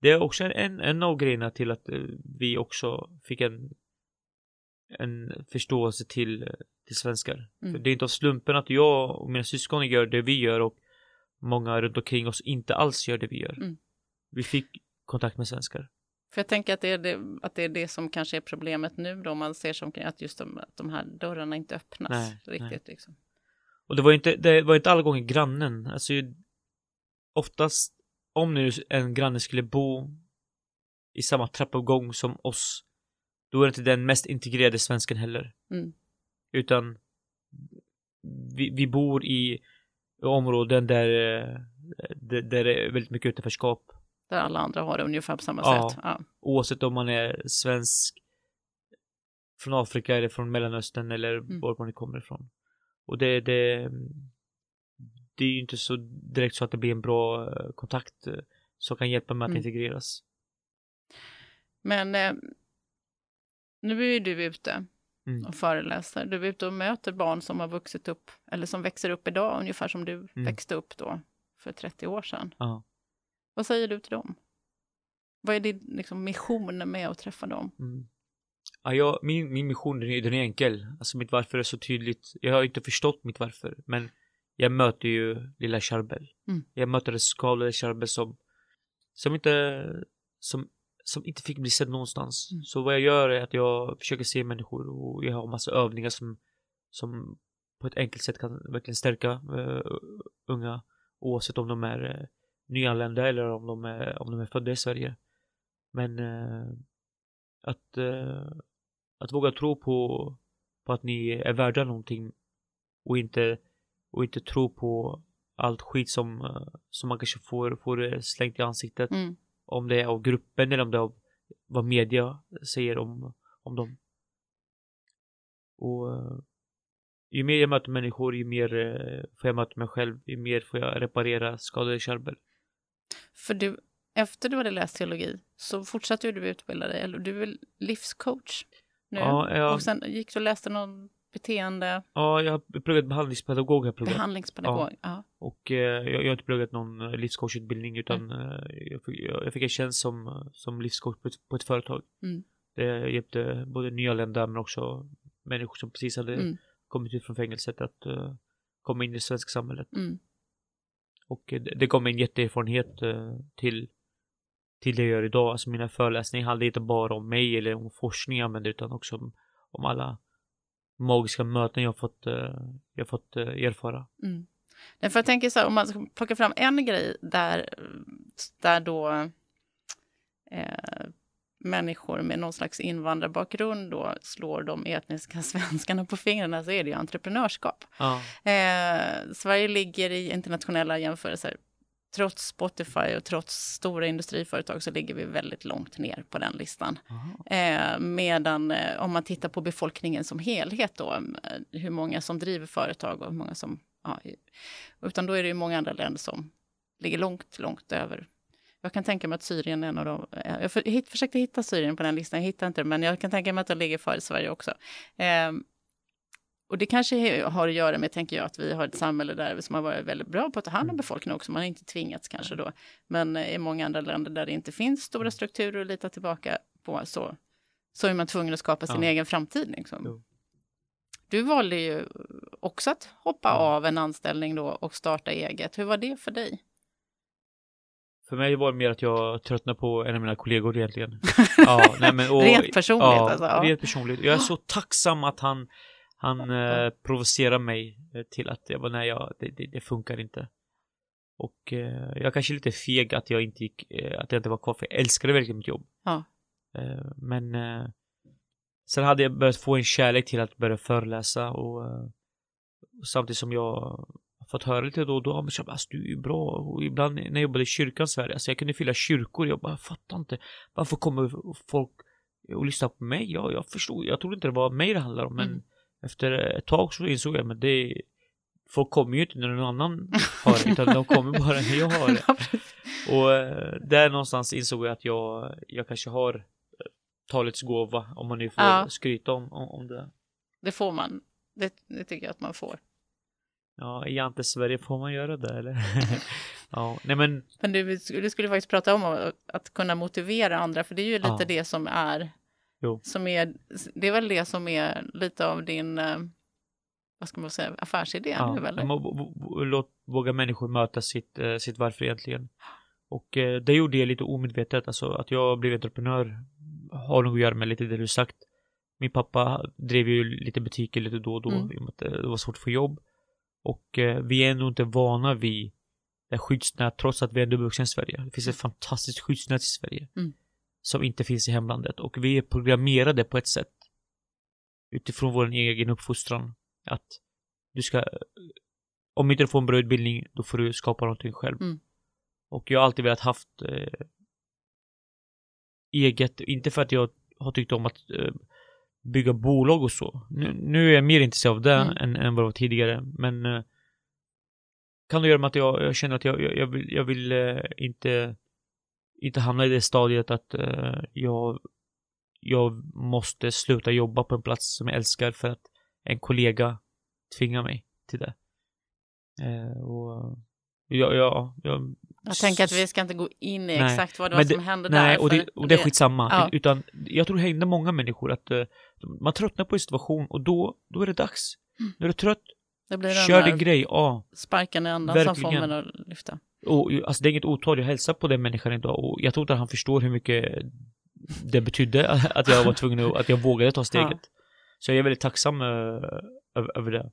det är också en, en av grejerna till att eh, vi också fick en, en förståelse till, till svenskar. Mm. För det är inte av slumpen att jag och mina syskon gör det vi gör och många runt omkring oss inte alls gör det vi gör. Mm. Vi fick kontakt med svenskar. För jag tänker att det, är det, att det är det som kanske är problemet nu då, man ser som att just de, att de här dörrarna inte öppnas Nej, riktigt. nej. Liksom. Och det var inte, det var inte alla gånger grannen. Alltså oftast om nu en granne skulle bo i samma trappuppgång som oss, då är det inte den mest integrerade svensken heller. Mm. Utan vi, vi bor i områden där, eh, där, där det är väldigt mycket utanförskap. Där alla andra har det ungefär på samma Ja. sätt. Ja. Oavsett om man är svensk från Afrika eller från Mellanöstern eller Mm. var man kommer ifrån. Och det, det, det är ju inte så direkt så att det blir en bra eh, kontakt eh, som kan hjälpa med att Mm. integreras. Men eh, nu är ju du ute Mm. och föreläser. Du är ute och möter barn som har vuxit upp, eller som växer upp idag, ungefär som du växte upp då för 30 år sedan. Ja. Vad säger du till dem? Vad är din liksom, mission med att träffa dem? Mm. Ja, jag, min, min mission den är, den är enkel. Alltså mitt varför är så tydligt. Jag har inte förstått mitt varför. Men jag möter ju lilla Charbel. Mm. Jag möter det skadade Charbel som, som inte, som, som inte fick bli sedd någonstans. Mm. Så vad jag gör är att jag försöker se människor och jag har massa övningar som, som på ett enkelt sätt kan verkligen stärka eh, unga oavsett om de är eh, nyanlända eller om de är, om de är födda i Sverige. Men eh, att, att våga tro på, på att ni är värda någonting och inte, och inte tro på allt skit som, som man kanske får, får slängt i ansiktet. Mm. Om det är av gruppen eller om det är av vad media säger om, om dem. Och eh, ju mer jag möter människor, ju mer eh, får jag möta mig själv, ju mer får jag reparera skadade kärl. För du, efter du hade läst teologi så fortsatte du utbilda dig, eller du är livscoach nu. Ja, jag, Och sen gick du och läste någon beteende, ja, jag har pluggat behandlingspedagog. Jag pluggat. behandlingspedagog. Ja. Och eh, jag, jag har inte pluggat någon eh, livscoachutbildning utan eh, jag, fick, jag, jag fick en tjänst som, eh, som livscoach på ett, på ett företag. Mm. Det hjälpte både nyanlända men också människor som precis hade Mm. kommit ut från fängelset att eh, komma in i det svenska samhället. Mm. Och det, det gav mig en jätteerfarenhet eh, till, till det jag gör idag. Alltså mina föreläsningar handlar inte bara om mig eller om forskning jag använder utan också om, om alla magiska möten jag fått, eh, jag fått eh, erfara. Mm. Därför jag tänker så här, om man ska plocka fram en grej där, där då eh, människor med någon slags invandrarbakgrund då slår de etniska svenskarna på fingrarna så är det ju entreprenörskap. Ja, Eh, Sverige ligger i internationella jämförelser. Trots Spotify och trots stora industriföretag så ligger vi väldigt långt ner på den listan. Eh, medan eh, om man tittar på befolkningen som helhet då, eh, hur många som driver företag och hur många som... Ja, utan då är det ju många andra länder som ligger långt, långt över. Jag kan tänka mig att Syrien är en av de... eh, Jag för, försökte hitta Syrien på den listan, jag hittade inte det, men jag kan tänka mig att de ligger före Sverige också. Eh, och det kanske har att göra med, tänker jag, att vi har ett samhälle där som har varit väldigt bra på att ta hand om befolkningen också. Man har inte tvingats kanske då. Men eh, i många andra länder där det inte finns stora strukturer att lita tillbaka på så, så är man tvungen att skapa sin Ja. egen framtid. Liksom. Jo. Du valde ju också att hoppa Ja. av en anställning då och starta eget. Hur var det för dig? För mig var det mer att jag tröttnade på en av mina kollegor egentligen. Ja, nej men, och, Rent personligt ja, alltså? Ja. rent personligt. Jag är så tacksam att han, han eh, provocerar mig eh, till att jag bara, nej, jag, det, det, det funkar inte. Och eh, jag kanske är lite feg att jag inte gick, eh, att jag inte var kvar, för jag älskade verkligen mitt jobb. Ja. Eh, men eh, sen hade jag börjat få en kärlek till att börja föreläsa och, och samtidigt som jag fått höra lite då och då, "Ja, men Shabba, alltså, du är ju bra och ibland när jag jobbade i kyrkan i Sverige, alltså jag kunde fylla kyrkor, jag bara jag fattar inte, varför kommer folk och lyssnar på mig? Ja, jag förstod, jag trodde inte det var mig det handlar om, men Mm. Efter ett tag så insåg jag, men det Folk kommer ju inte när någon annan har det, utan de kommer bara när jag har det. Och eh, där någonstans insåg jag att jag, jag kanske har eh, talets gåva, om man nu får Ja. skryta om, om, om det. Det får man. Det, det tycker jag att man får. Ja, i Ante Sverige får man göra det eller? ja, nej men, Men du, du skulle faktiskt prata om att- att kunna motivera andra, för det är ju lite Ja. det som är, Jo. som är, det är väl det som är lite av din, eh, vad ska man säga, affärsidé ja, nu eller? låt våga människor möta sitt, eh, sitt varför egentligen. Och eh, det gjorde jag lite omedvetet, alltså att jag blev entreprenör har nog att göra med lite det du sagt. Min pappa drev ju lite butiker lite då och då, Mm. i och med att det var svårt att få jobb. Och eh, vi är nog inte vana vid det skyddsnät, trots att vi är dubbelvuxna i Sverige. Det finns ett fantastiskt skyddsnät i Sverige. Mm. Som inte finns i hemlandet. Och vi är programmerade på ett sätt. Utifrån vår egen uppfostran. Att du ska, om inte du får en bra utbildning, då får du skapa någonting själv. Mm. Och jag har alltid velat haft eh, eget, inte för att jag har tyckt om att eh, bygga bolag och så. Nu, nu är jag mer intresserad av det Mm. än, än vad jag var tidigare, men eh, kan det göra med att jag, jag känner att jag, jag, jag vill, jag vill eh, inte, inte hamna i det stadiet att eh, jag, jag måste sluta jobba på en plats som jag älskar för att en kollega tvingar mig till det. Eh, och jag, jag, jag, Jag tänker att vi ska inte gå in i Nej, exakt vad det var som det- hände Nej, där. och det, och det är skitsamma. Ja. Utan jag tror det händer många människor att eh, man tröttnar på en situation och då, då är det dags. Mm. När du är trött, Det blir Kör din grej, ja. sparken i andan som får mig att lyfta. Och, alltså det är inget otal, jag hälsar på den människan idag och jag tror inte att han förstår hur mycket det betydde att jag var tvungen att, att jag vågade ta steget. Så jag är väldigt tacksam eh, över, över det.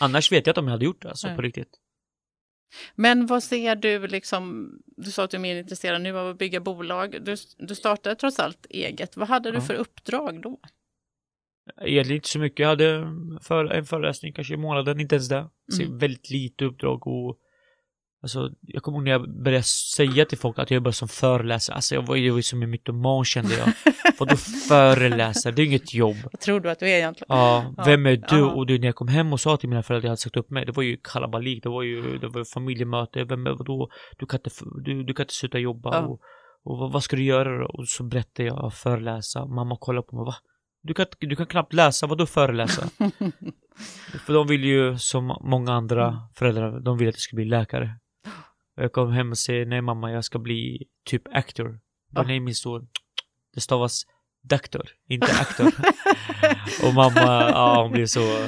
Annars vet jag inte om jag hade gjort det, alltså Nej. på riktigt. Men vad ser du liksom, du sa att du är mer intresserad nu av att bygga bolag. Du, du startade trots allt eget. Vad hade du Ja. för uppdrag då? Egentligen inte så mycket. Jag hade för, en föreläsning kanske i månaden, inte ens det. Så Mm. väldigt lite uppdrag och Alltså, jag kommer ihåg när jag började säga till folk att jag jobbar som föreläsare. Alltså jag var ju som en mytoman kände jag. Vadå föreläsare? Det är inget jobb. Vad tror du att du är egentligen? Ja, Ja, vem är du? ja. Och du, när jag kom hem och sa till mina föräldrar att jag hade sagt upp mig, det var ju kalabalik, det var ju, det var familjemöte, vem är vadå? Du kan inte, du, du kan inte sluta jobba Ja. och, och vad, vad ska du göra då? Och så berättade jag, föreläsa, mamma kollar på mig, va? Du kan, du kan knappt läsa, vadå föreläsa? För de vill ju, som många andra Mm. föräldrar, de vill att jag ska bli läkare. Jag kom hem och säger, nej mamma, jag ska bli typ actor. Jag Ja. nej min son, det stavas doktor, inte aktor. och mamma, ja hon blev så...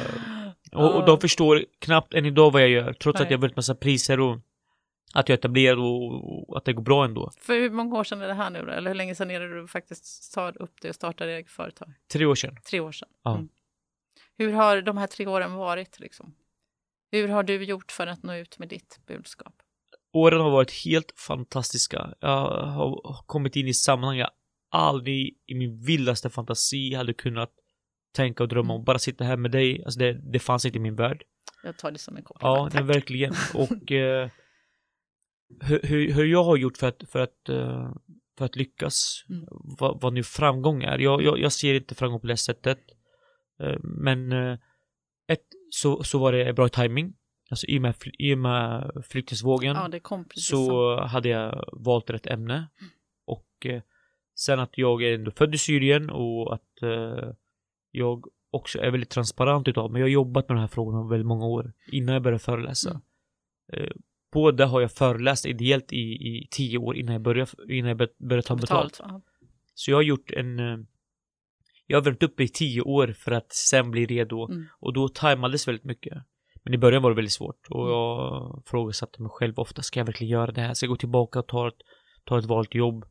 Och, och de förstår knappt än idag vad jag gör, trots att Nej. jag har vunnit massa priser och att jag är etablerad och, och att det går bra ändå. För hur många år sedan är det här nu då? Eller hur länge sedan är det du faktiskt tar upp det och startade eget företag? Tre år sedan. Tre år sedan. Ja. Mm. Hur har de här tre åren varit liksom? Hur har du gjort för att nå ut med ditt budskap? Åren har varit helt fantastiska. Jag har kommit in i sammanhang jag aldrig i min vildaste fantasi hade kunnat tänka och drömma om. Bara sitta här med dig, alltså det, det fanns inte i min värld. Jag tar det som en Ja, komplimang. nej, Tack. verkligen. Och eh, hur, hur, hur jag har gjort för att, för att, eh, för att lyckas, Mm. vad, vad nu framgång är. Jag, jag, jag ser inte framgång på det sättet. Eh, men eh, ett, så, så var det bra timing. Alltså i och med, i och med flyktingsvågen Ja, så så. hade jag valt rätt ämne. Och eh, sen att jag är ändå född i Syrien och att eh, jag också är väldigt transparent utav mig. Jag har jobbat med de här frågorna väldigt många år innan jag började föreläsa. Mm. Eh, både har jag föreläst ideellt i, i tio år innan jag började, innan jag bör- började ta betalt. Betalt. Så jag har gjort en eh, jag har värmt upp i tio år för att sen bli redo Mm. och då tajmades väldigt mycket. Men i början var det väldigt svårt och Mm. jag frågasatte mig själv ofta, ska jag verkligen göra det här? Ska jag gå tillbaka och ta ett, ta ett valt jobb?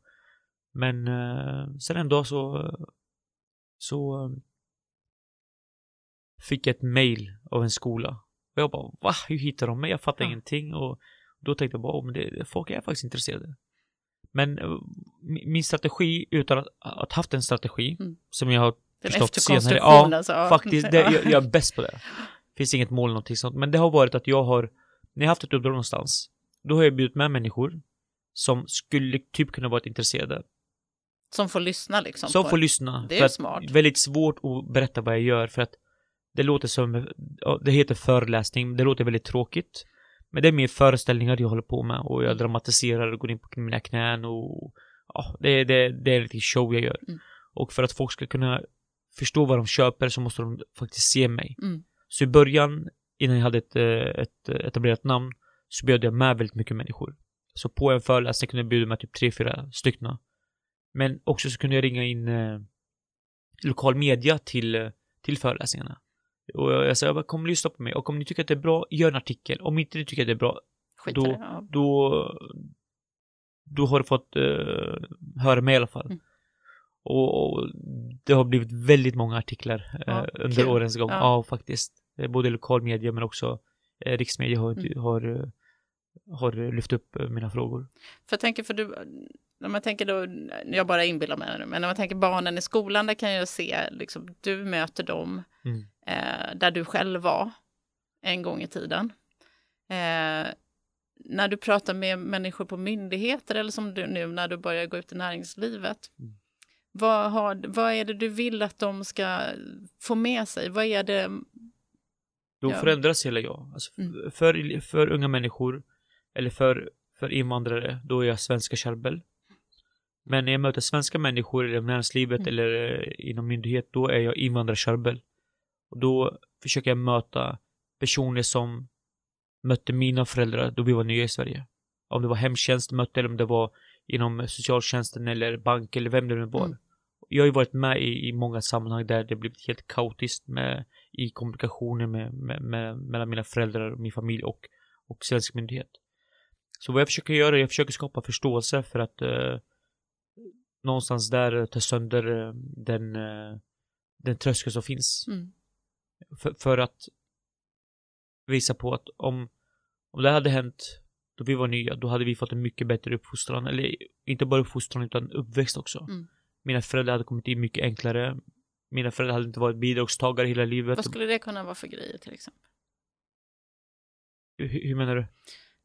Men eh, sen en dag så, så fick jag ett mail av en skola. Och jag bara, va? Hur hittar de mig? Jag fattar Ja. ingenting. Och då tänkte jag bara, oh, men det, folk är faktiskt intresserade. Men eh, min strategi, utan att, att haft en strategi, Mm. som jag har förstått senare. Ja, alltså. Faktiskt. Det, Ja. jag, jag är bäst på det. Finns inget mål eller någonting sånt. Men det har varit att jag har, när jag haft ett uppdrag någonstans, då har jag bjudit med människor som skulle typ kunna varit intresserade. Som får lyssna liksom. Som får lyssna. Det är smart. Väldigt svårt att berätta vad jag gör för att det låter som, det heter föreläsning, det låter väldigt tråkigt. Men det är mer föreställningar jag håller på med och jag Mm. dramatiserar och går in på mina knän och ja, det, det, det är riktig show jag gör. Mm. Och för att folk ska kunna förstå vad de köper så måste de faktiskt se mig. Mm. Så i början, innan jag hade ett, eh, ett etablerat namn, så bjöd jag med väldigt mycket människor. Så på en föreläsning kunde jag bjuda med typ tre, fyra stycken. Men också så kunde jag ringa in eh, lokal media till, eh, till föreläsningarna. Och jag, sa, jag bara, kom och lyssna på mig. Och om ni tycker att det är bra, gör en artikel. Om inte ni tycker att det är bra, Skit i då- ja. då, då har du fått eh, höra mig i alla fall. Mm. Och, och det har blivit väldigt många artiklar eh, Ja, under kul. årens gång. Ja. Ja, faktiskt. Eh, Både lokal media men också eh, riksmedia har, Mm. har, eh, har lyft upp eh, mina frågor. För jag tänker, för du, när man tänker då, jag bara inbillar mig nu, men när man tänker barnen i skolan, där kan jag se, liksom, du möter dem Mm. eh, där du själv var en gång i tiden. Eh, när du pratar med människor på myndigheter eller som du nu när du börjar gå ut i näringslivet. Mm. Vad, har, vad är det du vill att de ska få med sig? Vad är det? Då Ja. förändras hela jag. Alltså, Mm. för, för unga människor eller för, för invandrare, då är jag svenska kärbel. Men när jag möter svenska människor i näringslivet Mm. eller eh, inom myndighet, då är jag invandrarkärbel. Och då försöker jag möta personer som mötte mina föräldrar då vi var nya i Sverige. Om det var hemtjänst mötte eller om det var inom socialtjänsten eller bank eller vem det nu var. Mm. Jag har ju varit med i, i många sammanhang där det blivit helt kaotiskt med i kommunikationen med, med, med, mellan mina föräldrar, min familj och, och svensk myndighet. Så vad jag försöker göra, jag försöker skapa förståelse för att eh, någonstans där ta sönder eh, den, eh, den tröskel som finns. Mm. För, för att visa på att om, om det hade hänt då vi var nya, då hade vi fått en mycket bättre uppfostran. Eller inte bara uppfostran utan uppväxt också. Mm. Mina föräldrar hade kommit in mycket enklare. Mina föräldrar hade inte varit bidragstagare hela livet. Vad skulle det kunna vara för grejer till exempel? Hur, hur menar du?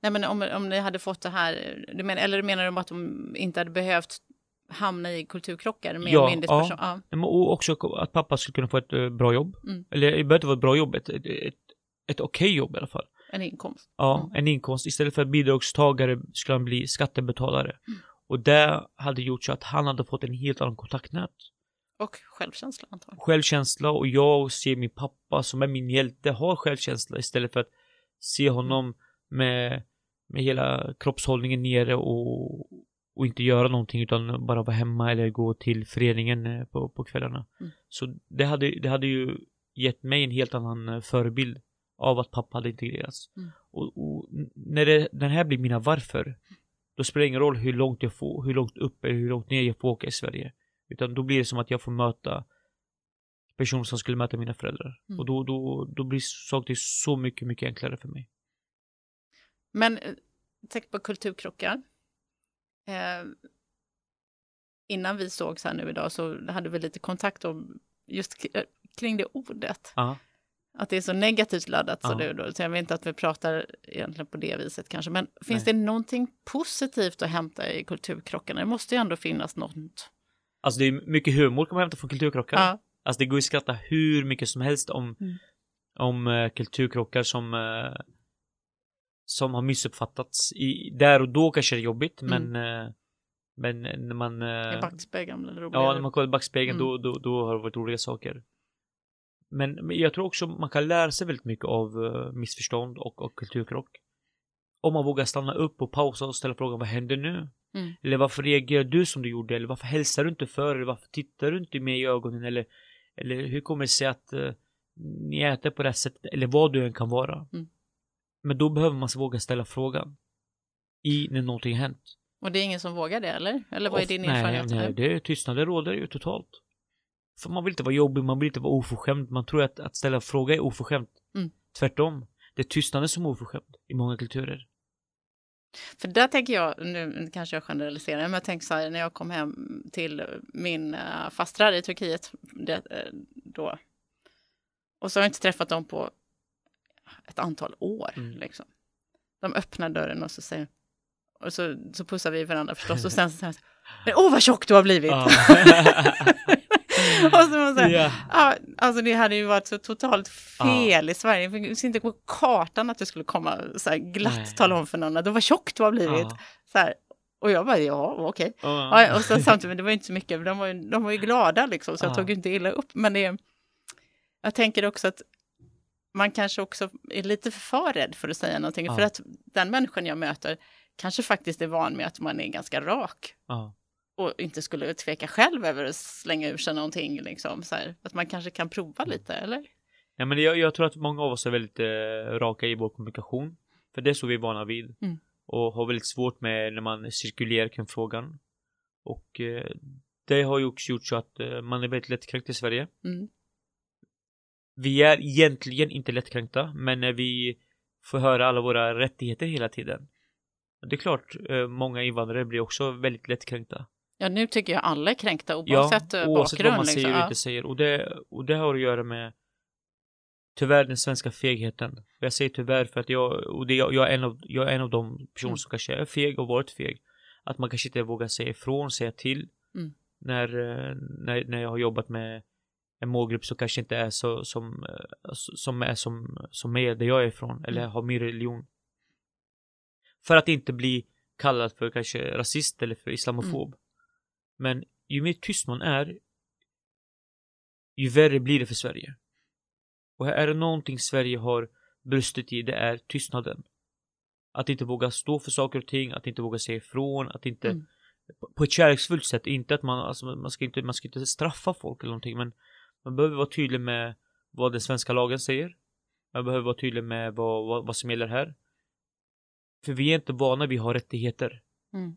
Nej, men om, om ni hade fått det här, du men, eller menar du att de inte hade behövt hamna i kulturkrockar med Ja, myndighetsperson? ja. Ja. Och också att pappa skulle kunna få ett eh, bra jobb. Mm. Eller det behöver inte vara ett bra jobb, ett, ett, ett, ett okej jobb i alla fall. En inkomst. Ja, Mm. en inkomst. Istället för bidragstagare skulle han bli skattebetalare. Mm. Och det hade gjort så att han hade fått en helt annan kontaktnät. Och självkänsla antagligen. Självkänsla och jag ser min pappa som är min hjälte har självkänsla istället för att se honom med, med hela kroppshållningen nere och, och inte göra någonting utan bara vara hemma eller gå till föreningen eh, på, på kvällarna. Mm. Så det hade, det hade ju gett mig en helt annan eh, förebild av att pappa hade integrerats. Mm. Och, och när det, den här blir mina varför, då spelar det ingen roll hur långt jag får, hur långt upp eller hur långt ner jag får åka i Sverige. Utan då blir det som att jag får möta personer som skulle möta mina föräldrar. Mm. Och då, då, då blir saker så mycket, mycket enklare för mig. Men eh, tänk på kulturkrockar. Eh, innan vi sågs här nu idag så hade vi lite kontakt om just eh, kring det ordet. Ja. Att det är så negativt laddat. Så, Ja. det, då, så jag vet inte att vi pratar egentligen på det viset kanske. Men finns Nej. det någonting positivt att hämta i kulturkrockarna? Det måste ju ändå finnas något. Alltså det är mycket humor kan man hämta från kulturkrockar. Ja. Alltså det går ju att skratta hur mycket som helst om, Mm. om uh, kulturkrockar som, eh, som har missuppfattats. I, där och då kanske det är jobbigt, Mm. men, eh, men när man... I backspegeln Ja, när man kollar i backspegeln Mm. då, då, då har det varit roliga saker. Men, jag tror också man kan lära sig väldigt mycket av eh, missförstånd och, och kulturkrock. Om man vågar stanna upp och pausa och ställa frågan vad händer nu? Mm. Eller varför reagerar du som du gjorde? Eller varför hälsar du inte för? Eller varför tittar du inte mig i ögonen? Eller, eller hur kommer det sig att eh, ni äter på det här sättet? Eller vad du än kan vara. Mm. Men då behöver man våga ställa frågan. I när någonting hänt. Och det är ingen som vågar det eller? Eller vad är din nej, erfarenhet? Nej, det är tystnad. Det råder ju totalt. För man vill inte vara jobbig, man vill inte vara oförskämd. Man tror att, att ställa en fråga är oförskämt. Mm. Tvärtom. Det är tystnaden som är oförskämd i många kulturer. För där tänker jag, nu kanske jag generaliserar, men jag tänker så här när jag kom hem till min uh, fastrar i Turkiet det, eh, då. Och så har jag inte träffat dem på ett antal år. Mm. Liksom. De öppnar dörren och så säger och så, så pussar vi varandra förstås och sen så säger de, åh vad tjock du har blivit! Ja. och så man säger, ja. ja, alltså det hade ju varit så totalt fel i Sverige. Det finns inte på kartan att du skulle komma så här glatt Nej. tala om för någon att vad tjock du har blivit. Ja. Så här. Och jag bara, ja, okej. Ja. Ja, och sen samtidigt, men det var ju inte så mycket, de var ju, de var ju glada liksom, så jag Ja. tog ju inte illa upp. Men det, jag tänker också att man kanske också är lite för rädd för att säga någonting. Ja. För att den människan jag möter kanske faktiskt är van med att man är ganska rak. Och inte skulle tveka själv över att slänga ur sig någonting. Liksom, så här. Att man kanske kan prova lite, eller? Ja, men jag, jag tror att många av oss är väldigt eh, raka i vår kommunikation. För det är så vi är vana vid. Mm. Och har väldigt svårt med när man cirkulerar kring frågan. Och eh, det har ju också gjort så att eh, man är väldigt lättkränkt i Sverige. Mm. Vi är egentligen inte lättkränkta, men när vi får höra alla våra rättigheter hela tiden. Det är klart, eh, många invandrare blir också väldigt lättkränkta. Ja, nu tycker jag alla är kränkta oavsett eh, oavsett bakgrund. vad man säger liksom. och Ja. inte säger. Och det, och det har att göra med tyvärr den svenska fegheten. Jag säger tyvärr för att jag, och det, jag, jag, är en av, jag är en av de personer Mm. som kanske är feg och varit feg. Att man kanske inte vågar säga ifrån, säga till. Mm. När, eh, när, när jag har jobbat med en målgrupp som kanske inte är så som, eh, som är som, som mig, där jag är ifrån, eller Mm. har min religion. För att inte bli kallad för kanske rasist eller för islamofob. Mm. Men ju mer tyst man är, ju värre blir det för Sverige. Och är det någonting Sverige har brustit i, det är tystnaden. Att inte våga stå för saker och ting, att inte våga säga ifrån, att inte Mm. på- ett kärleksfullt sätt, inte att man, alltså, man ska inte, man ska inte straffa folk eller någonting men man behöver vara tydlig med vad den svenska lagen säger. Man behöver vara tydlig med vad, vad, vad som gäller här. För vi är inte vana vid att ha rättigheter. Mm.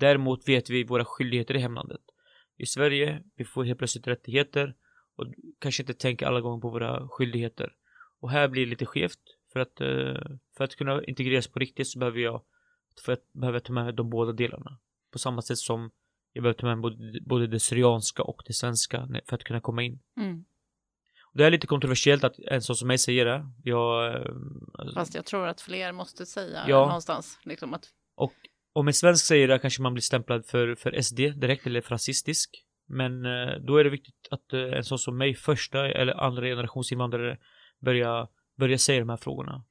Däremot vet vi våra skyldigheter i hemlandet. I Sverige, vi får helt plötsligt rättigheter och kanske inte tänker alla gånger på våra skyldigheter. Och här blir det lite skevt. För att, eh, för att kunna integreras på riktigt så behöver jag, för att, behöver jag ta med de båda delarna. På samma sätt som jag behöver ta med både, både det syrianska och det svenska för att kunna komma in. Mm. Och det är lite kontroversiellt att en sån som mig säger det. Jag, eh, Fast jag tror att fler måste säga Ja. någonstans. Liksom att, Och om en svensk säger det kanske man blir stämplad för, för SD direkt eller för rasistisk. Men eh, då är det viktigt att eh, en sån som mig, första eller andra generations invandrare, börjar börja säga de här frågorna.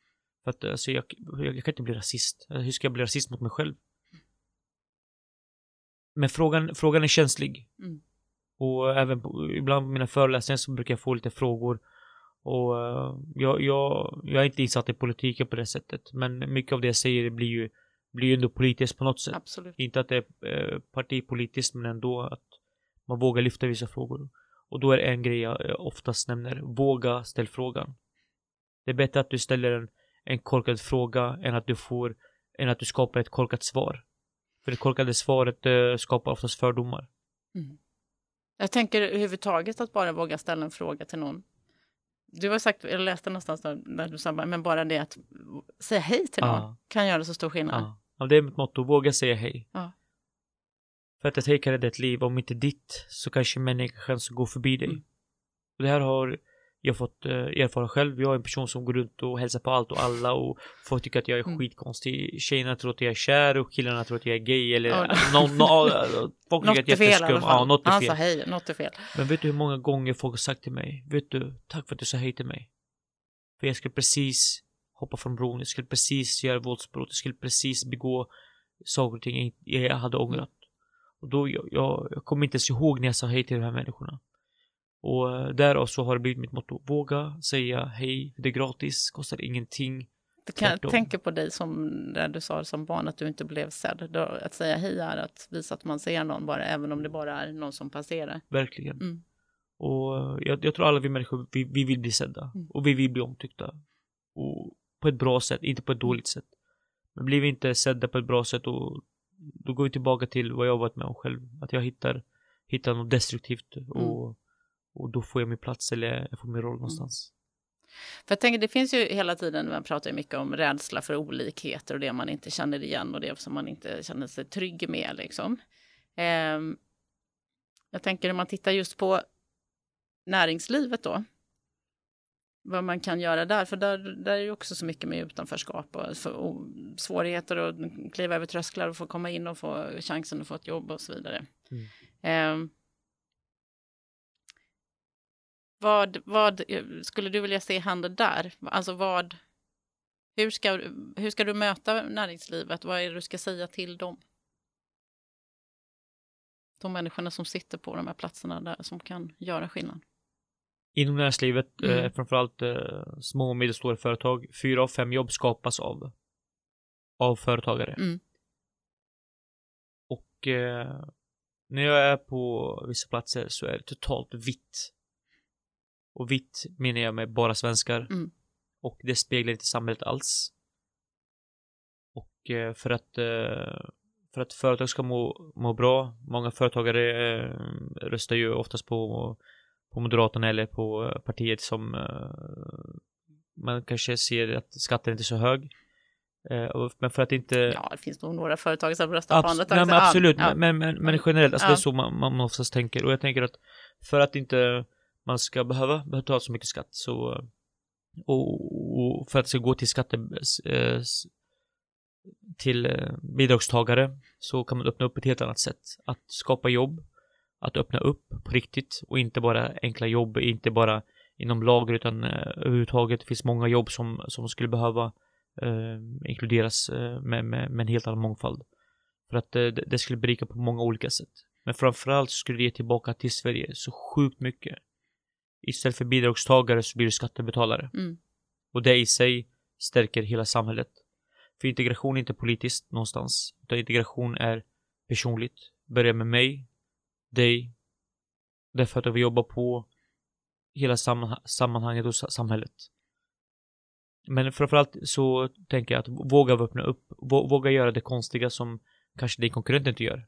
För att alltså, jag, jag, jag kan inte bli rasist. Hur ska jag bli rasist mot mig själv? Men frågan, frågan är känslig. Mm. Och även på, ibland på mina föreläsningar så brukar jag få lite frågor. Och jag, jag, jag är inte insatt i politiken på det sättet. Men mycket av det jag säger blir ju, blir ju ändå politiskt på något sätt. absolut. Inte att det är eh, partipolitiskt men ändå att man vågar lyfta vissa frågor. Och då är det en grej jag oftast nämner. Våga ställ frågan. Det är bättre att du ställer en, en korkad fråga än att du får än att du skapar ett korkat svar. För det korkade svaret eh, skapar oftast fördomar. Jag tänker överhuvudtaget att bara våga ställa en fråga till någon. Du har sagt, jag läste någonstans där, där du sa, men bara det att säga hej till någon Ja. kan göra så stor skillnad. Ja. Ja, det är mitt motto. Våga säga hej. Ja. För att ett hej kan rädda ett liv. Om inte ditt så kanske människan som går förbi dig. Mm. Och det här har jag fått eh, erfara själv. Jag är en person som går runt och hälsar på allt och alla och folk tycker att jag är Mm. skitkonstig. Tjejerna tror att jag är kär och killarna tror att jag är gay eller Ja. någon, nå- folk tycker att jag är fel jätteskum. Ja, något är Han sa fel. hej, något är fel. Men vet du hur många gånger folk har sagt till mig? Vet du, tack för att du sa hej till mig. För jag skulle precis hoppa från bron, jag skulle precis göra våldsbrott, jag skulle precis begå saker och ting jag hade ångrat. Och då, jag, jag, jag kommer inte ens ihåg när jag sa hej till de här människorna. Och eh, därav så har det blivit mitt motto. Våga säga hej, det är gratis, kostar ingenting. Det kan jag tänka på dig som där du sa som barn att du inte blev sedd. Att säga hej är att visa att man ser någon bara, även om det bara är någon som passerar. Verkligen. Mm. Och eh, jag, jag tror alla vi människor, vi, vi vill bli sedda. Mm. Och vi vill bli omtyckta. Och på ett bra sätt, inte på ett dåligt sätt. Men blir vi inte sedda på ett bra sätt och då går vi tillbaka till vad jag har varit med om själv. Att jag hittar, hittar något destruktivt och, och då får jag min plats eller jag får min roll någonstans. För jag tänker, det finns ju hela tiden, man pratar ju mycket om rädsla för olikheter och det man inte känner igen och det som man inte känner sig trygg med liksom. Ehm, jag tänker om man tittar just på näringslivet då. Vad man kan göra där, för där, där är ju också så mycket med utanförskap och, och svårigheter att kliva över trösklar och få komma in och få chansen att få ett jobb och så vidare. Mm. Ehm, vad, vad skulle du vilja se hända där? Alltså vad, hur ska, hur ska du möta näringslivet? Vad är det du ska säga till dem? De människorna som sitter på de här platserna där som kan göra skillnad. Inom näringslivet, Mm. eh, framförallt eh, små och medelstora företag, fyra av fem jobb skapas av, av företagare. Mm. Och eh, när jag är på vissa platser så är det totalt vitt. Och vitt menar jag med bara svenskar. Mm. Och det speglar inte samhället alls. Och eh, för att eh, för att företag ska må, må bra, många företagare eh, röstar ju oftast på, på Moderaterna eller på eh, partiet som eh, man kanske ser att skatten inte är så hög. Eh, men för att inte Ja, det finns nog några företag som röstar på Abs- andra nej, men absolut, ja. men, men, men generellt, alltså Ja. det är så man, man oftast tänker. Och jag tänker att för att inte man ska behöva betala så mycket skatt så och, och för att det ska gå till skatte till bidragstagare så kan man öppna upp ett helt annat sätt. Att skapa jobb, att öppna upp på riktigt och inte bara enkla jobb, inte bara inom lager utan eh, överhuvudtaget. Finns många jobb som, som skulle behöva eh, inkluderas eh, med, med, med en helt annan mångfald. För att eh, det, det skulle berika på många olika sätt. Men framförallt så skulle det ge tillbaka till Sverige så sjukt mycket. Istället för bidragstagare så blir du skattebetalare. Mm. Och det i sig stärker hela samhället. För integration är inte politiskt någonstans. Utan integration är personligt. Börja med mig, dig, därför att vi jobbar på hela sammanha sammanhanget och samhället. Men framförallt så tänker jag att våga öppna upp, våga göra det konstiga som kanske din konkurrent inte gör.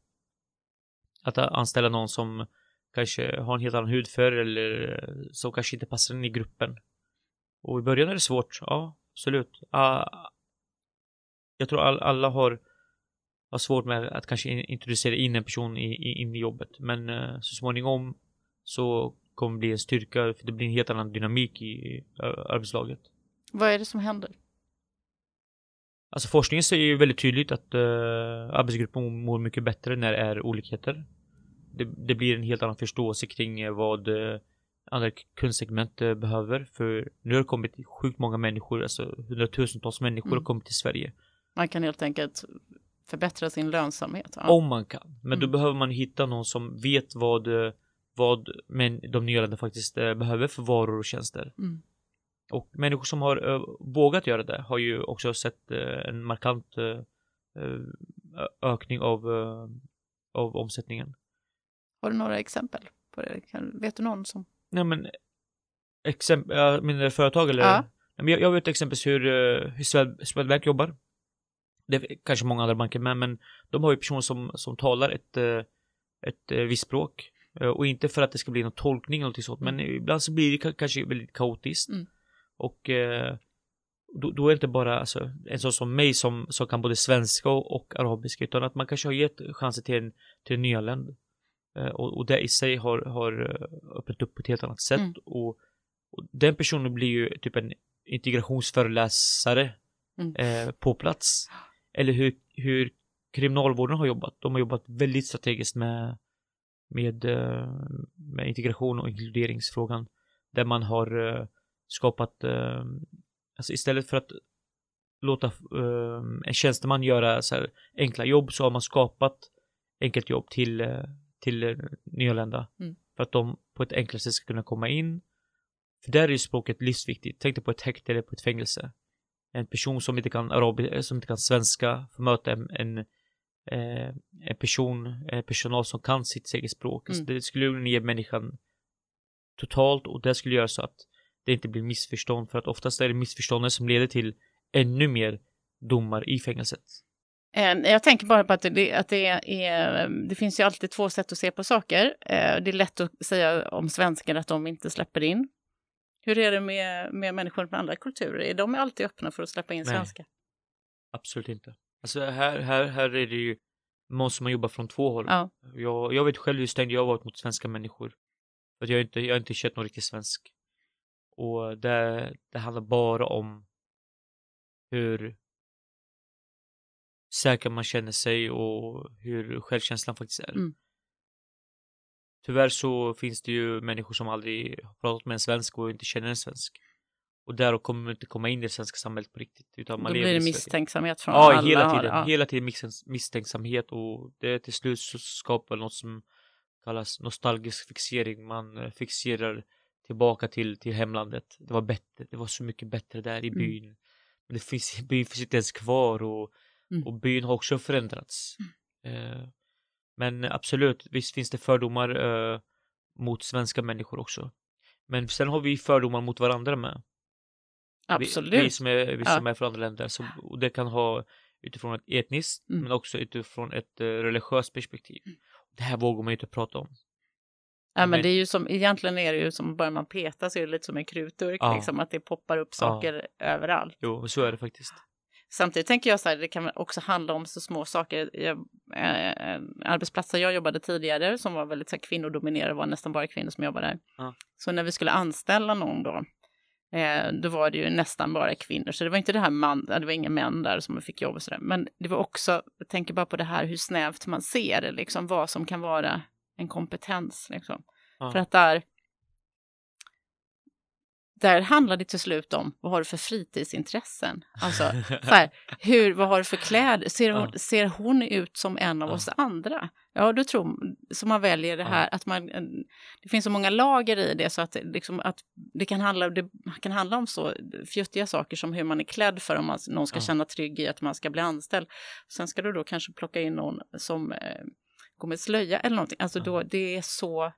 Att anställa någon som kanske har en helt annan hudfärg eller som kanske inte passar in i gruppen. Och i början är det svårt, ja, absolut. Uh, jag tror all, alla har, har svårt med att kanske introducera in en person i, in i jobbet. Men uh, så småningom så kommer det bli en styrka, för det blir en helt annan dynamik i arbetslaget. Vad är det som händer? Alltså forskningen säger ju väldigt tydligt att uh, arbetsgruppen mår mycket bättre när det är olikheter. Det, det blir en helt annan förståelse kring vad uh, andra kundsegment uh, behöver. För nu har det kommit sjukt många människor, alltså hundratusentals människor mm. har kommit till Sverige. Man kan helt enkelt förbättra sin lönsamhet. Ja. Om man kan. Men mm. då behöver man hitta någon som vet vad, vad men de nyanlända faktiskt behöver för varor och tjänster. Mm. Och människor som har uh, vågat göra det har ju också sett uh, en markant uh, ökning av, av omsättningen. Har du några exempel på det? Kan, vet du någon som? Nej men exempel, mindre företag eller? Ja. Jag, jag vet exempelvis hur, hur Swedbank jobbar. Det är kanske många andra banker med, men de har ju personer som, som talar ett, ett visst språk. Och inte för att det ska bli någon tolkning eller något sånt, mm. men ibland så blir det kanske väldigt kaotiskt. Mm. Och eh, då, då, är det inte bara alltså, en sån som mig som, som kan både svenska och, och arabiska utan att man kanske har gett chanser till en, till en nyanländ. Eh, och, och det i sig har, har eh, öppnat upp på ett helt annat sätt. Mm. Och, och, den personen blir ju typ en integrationsföreläsare mm. eh, på plats. Eller hur, hur kriminalvården har jobbat. De har jobbat väldigt strategiskt med, med, eh, med integration och inkluderingsfrågan. Där man har eh, skapat, eh, alltså istället för att låta en tjänsteman göra så här enkla jobb så har man skapat enkelt jobb till, till nyanlända. Mm. För att de på ett enklare sätt ska kunna komma in. För där är ju språket livsviktigt. Tänk dig på ett häkte eller på ett fängelse. En person som inte kan arabiska, som inte kan svenska får möta en, en, eh, en person, en personal som kan sitt eget språk. Alltså, mm. Det skulle ge människan totalt och det skulle göra så att det inte blir missförstånd för att oftast är det missförstånden som leder till ännu mer domar i fängelset. Eh, jag tänker bara på att, det, att det, är, det finns ju alltid två sätt att se på saker. Eh, det är lätt att säga om svenskar att de inte släpper in. Hur är det med, med människor från andra kulturer? Är de alltid öppna för att släppa in svenskar? Absolut inte. Alltså här, här, här är det ju, måste man jobba från två håll. Ja. Jag, jag vet själv hur stängd jag varit mot svenska människor. För jag har inte, jag har inte känt någon riktigt svensk. Och det, det handlar bara om hur säker man känner sig och hur självkänslan faktiskt är. Mm. Tyvärr så finns det ju människor som aldrig har pratat med en svensk och inte känner en svensk. Och där kommer man inte komma in i det svenska samhället på riktigt. Utan man Då blir det misstänksamhet från ja, alla. Hela tiden, ja, hela tiden misstänksamhet och det till slut så skapar något som kallas nostalgisk fixering. Man fixerar tillbaka till, till hemlandet. Det var bättre, det var så mycket bättre där i mm. byn. Mm. Men det finns, byn finns inte ens kvar och, mm. och byn har också förändrats. Mm. Eh, men absolut, visst finns det fördomar eh, mot svenska människor också. Men sen har vi fördomar mot varandra med. Absolut. Vi, vi som, är, vi som ja. är från andra länder. Så, och det kan ha utifrån ett etniskt mm. men också utifrån ett uh, religiöst perspektiv. Mm. Det här vågar man ju inte prata om. Ja, men det är ju som, egentligen är det ju som, börjar man peta så är det lite som en krutdurk, ja. liksom att det poppar upp saker ja. överallt. Jo, så är det faktiskt. Samtidigt tänker jag så här, det kan också handla om så små saker. Jag, äh, arbetsplatser jag jobbade tidigare som var väldigt så här, kvinnodominerade, var nästan bara kvinnor som jobbade där. Ja. Så när vi skulle anställa någon då, eh, då var det ju nästan bara kvinnor. Så det var inte det här man, det var inga män där som fick jobb och sådär. Men det var också, jag tänker bara på det här hur snävt man ser det, liksom vad som kan vara en kompetens. Liksom. Ja. För att där, där handlar det till slut om vad har du för fritidsintressen? Alltså, så här, hur, vad har du för kläder? Ser hon, ja. ser hon ut som en av ja. oss andra? Ja, då tror så man väljer det här ja. att man... Det finns så många lager i det så att, liksom, att det, kan handla, det kan handla om så fjuttiga saker som hur man är klädd för om man, någon ska känna trygg i att man ska bli anställd. Sen ska du då kanske plocka in någon som eh, går med slöja eller någonting. Alltså då, det är så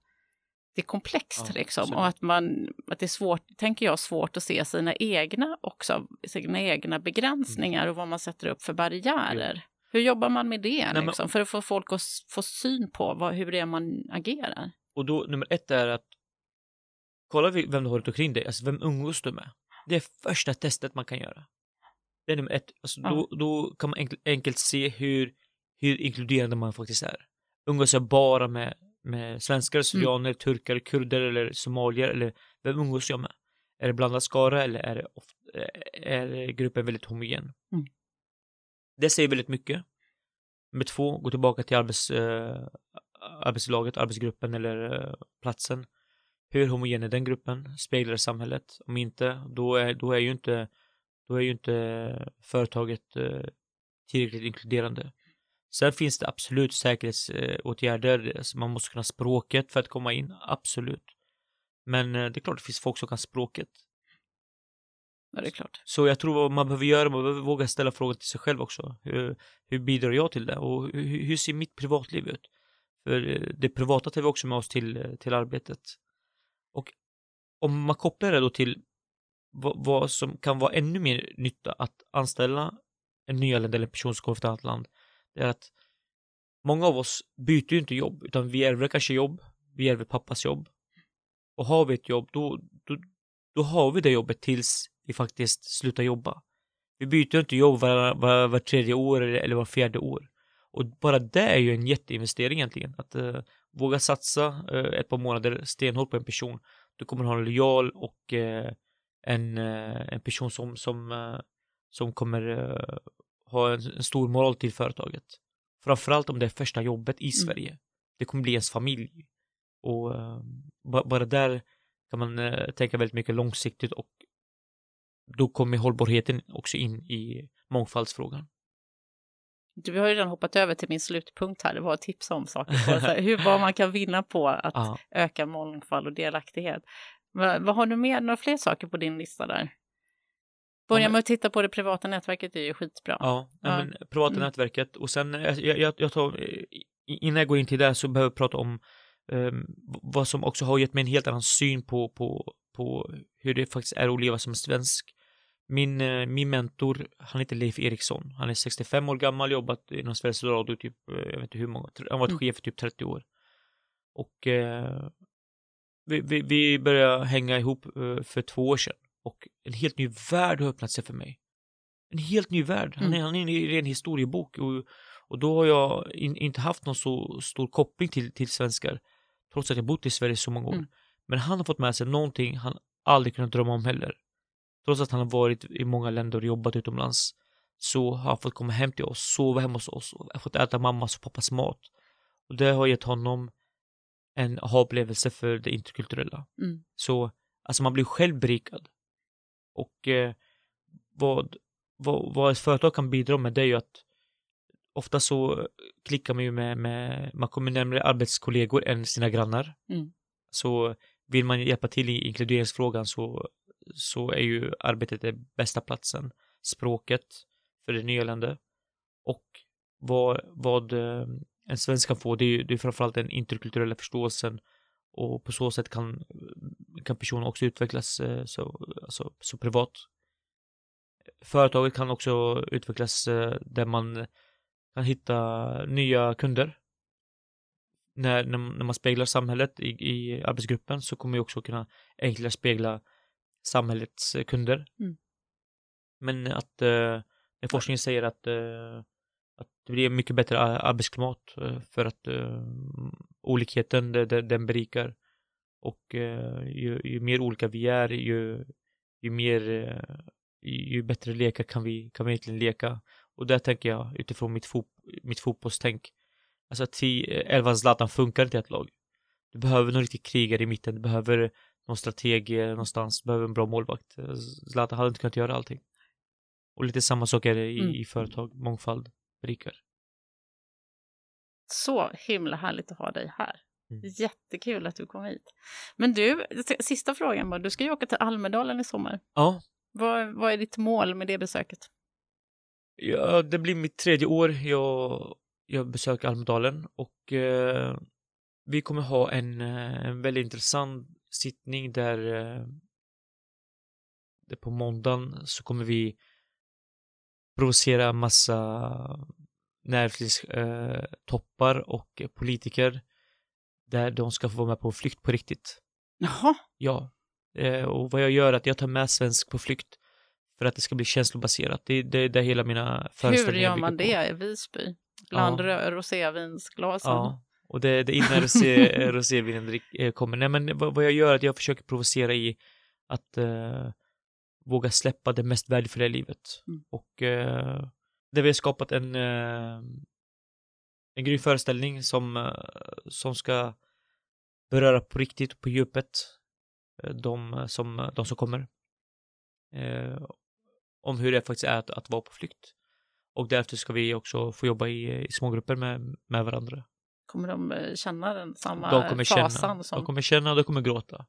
det är komplext ja, liksom. Och att, man, att det är svårt, tänker jag, svårt att se sina egna också, sina egna begränsningar mm. och vad man sätter upp för barriärer. Ja. Hur jobbar man med det Nej, liksom, men, för att få folk att få syn på vad, hur det är man agerar? Och då, nummer ett är att kolla vem du har runt omkring dig, alltså vem umgås du med? Det är första testet man kan göra. Det är nummer ett. Alltså, ja. då, då kan man enkelt, enkelt se hur, hur inkluderande man faktiskt är. Umgås jag bara med med svenskar, mm. syrianer, mm. turkar, kurder eller somalier eller vem umgås jag med? Är det blandad skara eller är, det ofta, är gruppen väldigt homogen? Mm. Det säger väldigt mycket. Nummer två, gå tillbaka till arbets, äh, arbetslaget, arbetsgruppen eller äh, platsen. Hur homogen är den gruppen? Speglar samhället? Om inte, då är, då är ju inte då är ju inte företaget äh, tillräckligt inkluderande. Sen finns det absolut säkerhetsåtgärder, alltså man måste kunna språket för att komma in, absolut. Men eh, det är klart det finns folk som kan språket. Ja, det är klart. Så jag tror vad man behöver göra, man behöver våga ställa frågan till sig själv också. Hur, hur bidrar jag till det? Och hur, hur ser mitt privatliv ut? För eh, det privata tar vi också med oss till, eh, till arbetet. Och om man kopplar det då till vad, vad som kan vara ännu mer nytta att anställa en nyanländ eller en person som kommer från ett annat land det är att många av oss byter ju inte jobb, utan vi ärver kanske jobb, vi ärver pappas jobb. Och har vi ett jobb, då, då, då har vi det jobbet tills vi faktiskt slutar jobba. Vi byter inte jobb var, var, var tredje år eller var fjärde år. Och bara det är ju en jätteinvestering egentligen. Att uh, våga satsa uh, ett par månader stenhårt på en person. Du kommer ha en lojal och uh, en, en person som, som, som kommer ha en, en stor moral till företaget. Framförallt om det är första jobbet i mm. Sverige. Mm. Det kommer bli ens familj. Och uh, bara där kan man uh, tänka väldigt mycket långsiktigt och då kommer hållbarheten också in i mångfaldsfrågan. Du har ju redan hoppat över till min slutpunkt här, det var att tipsa om saker. Här, hur, vad man kan vinna på att ah. öka mångfald och delaktighet. Men, vad har du mer, några fler saker på din lista där? Börja med att titta på det privata nätverket är ju skitbra. Ja, ja. Men, privata mm. nätverket och sen eh, jag, jag, jag tar, eh, innan jag går in till det så behöver jag prata om um, vad som också har gett mig en helt annan syn på, på, på hur det faktiskt är att leva som svensk. Min, uh, min mentor, han heter Leif Eriksson. Han är 65 år gammal, jobbat inom Sveriges Radio typ, jag vet inte hur många, han har varit mm. chef i typ 30 år. Och uh, vi, vi, vi började hänga ihop för två år sedan och en helt ny värld har öppnat sig för mig. En helt ny värld. Han är, mm. han är en ren historiebok och, och då har jag in, inte haft någon så stor koppling till, till svenskar. Trots att jag bott i Sverige så många år. Mm. Men han har fått med sig någonting han aldrig kunnat drömma om heller. Trots att han har varit i många länder och jobbat utomlands så har han fått komma hem till oss, sova hemma hos oss och fått äta mammas och pappas mat. Och det har gett honom en aha-upplevelse för det interkulturella. Mm. Så alltså man blir själv berikad och eh, vad, vad, vad ett företag kan bidra med det är ju att ofta så klickar man ju med, med man kommer närmare arbetskollegor än sina grannar. Mm. Så vill man hjälpa till i inkluderingsfrågan så, så är ju arbetet den bästa platsen. Språket för det nyanlända. Och vad, vad eh, en svensk kan få, det är ju det är framförallt den interkulturella förståelsen och på så sätt kan, kan personen också utvecklas eh, så, alltså, så privat. Företaget kan också utvecklas eh, där man kan hitta nya kunder. När, när, man speglar samhället i, i arbetsgruppen så kommer vi också kunna enklare spegla samhällets kunder. Mm. Men att eh, forskningen säger att, eh, att det blir mycket bättre arbetsklimat för att olikheten, den, den berikar. Och eh, ju, ju, mer olika vi är, ju, ju mer, eh, ju bättre lekar kan vi, kan vi egentligen leka. Och där tänker jag utifrån mitt, fot, mitt fotbollstänk. Alltså 11 Zlatan funkar inte i ett lag. Du behöver någon riktig krigare i mitten, du behöver någon strateg eh, någonstans, behöver en bra målvakt. Eh, Zlatan hade inte kunnat göra allting. Och lite samma sak är det i, Mm. i företag, mångfald berikar. Så himla härligt att ha dig här. Mm. Jättekul att du kom hit. Men du, sista frågan bara. Du ska ju åka till Almedalen i sommar. Ja, Vad, vad är ditt mål med det besöket? Ja, det blir mitt tredje år jag, jag besöker Almedalen och eh, vi kommer ha en, eh, en väldigt intressant sittning där, eh, där på måndagen så kommer vi provocera massa näringslivstoppar eh, och politiker där de ska få vara med på flykt på riktigt. Jaha, Ja, eh, och vad jag gör är att jag tar med svensk på flykt för att det ska bli känslobaserat. Det är det, det är hela mina hur föreställningar gör man på. det i Visby? Bland Ja. rosévinsglasen? Ja, och det, är innan rosé, rosévinen kommer. Nej, men vad, vad jag gör är att jag försöker provocera i att eh, våga släppa det mest värdefulla i livet. Mm. Och eh, där vi har skapat en eh, en grym föreställning som, eh, som ska beröra på riktigt, på djupet, eh, de som, de som kommer. Eh, om hur det faktiskt är att, att vara på flykt. Och därefter ska vi också få jobba i, i smågrupper med, med varandra. Kommer de eh, känna den samma De kommer känna, fasan som... de kommer känna och de kommer gråta.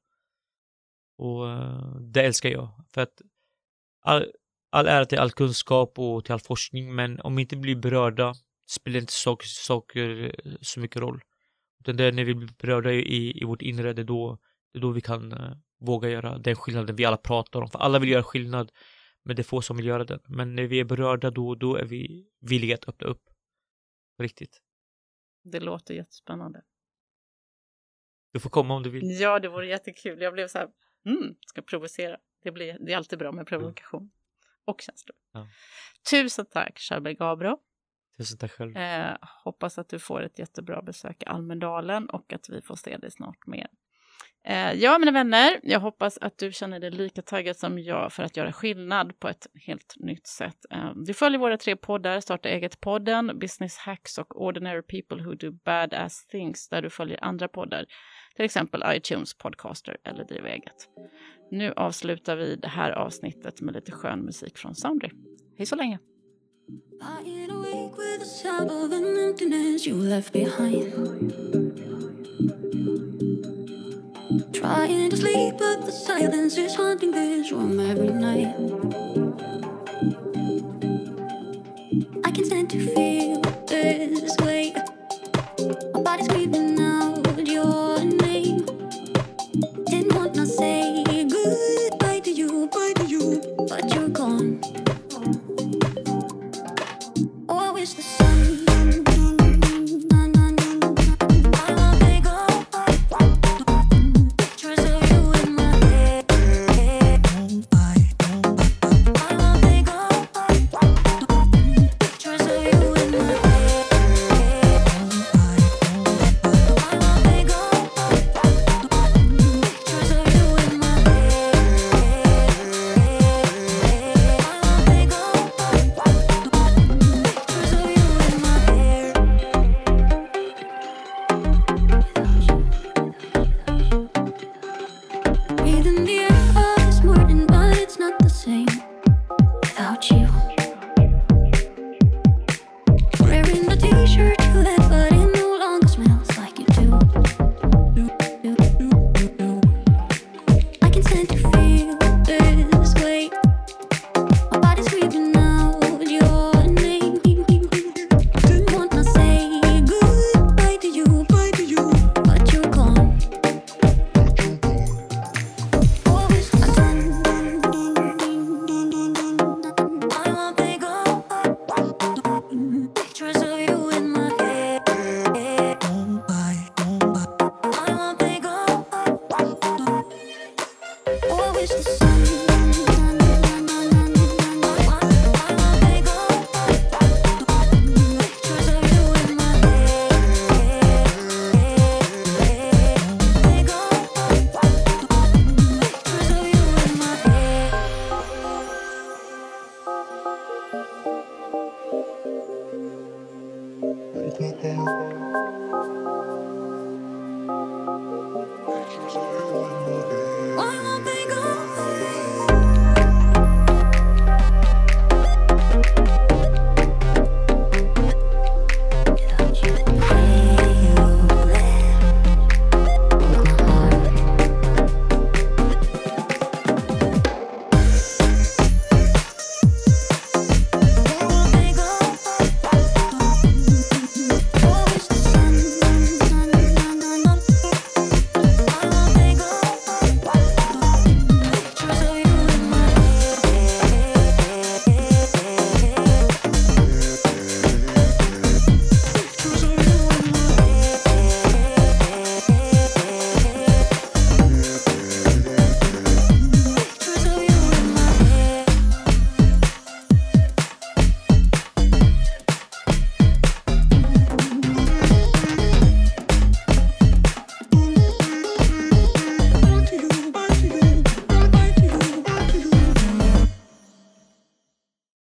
Och eh, det älskar jag. För att all, all ära till all kunskap och till all forskning, men om vi inte blir berörda spelar inte saker, saker eh, så mycket roll. Utan det är när vi blir berörda i, i vårt inre, det är då, det är då vi kan eh, våga göra den skillnaden vi alla pratar om. För alla vill göra skillnad, men det är få som vill göra den. Men när vi är berörda, då, då är vi villiga att öppna upp. Riktigt. Det låter jättespännande. Du får komma om du vill. Ja, det vore jättekul. Jag blev så här, mm, ska provocera. Det, blir, det är alltid bra med provokation. Och känslor. Ja. Tusen tack, Shabel Gabro. Tusen tack själv. Eh, hoppas att du får ett jättebra besök i Almedalen och att vi får se dig snart mer. Eh, ja, mina vänner, jag hoppas att du känner dig lika taggad som jag för att göra skillnad på ett helt nytt sätt. Eh, du följer våra tre poddar, Starta eget-podden, Business Hacks och Ordinary People Who Do Badass Things, där du följer andra poddar, till exempel iTunes, Podcaster eller Driva eget. Nu avslutar vi det här avsnittet med lite skön musik från Soundry. Hej så länge! Lying awake with the sound of an emptiness you left behind. Trying to sleep, but the silence is haunting this room every night. I can stand to feel this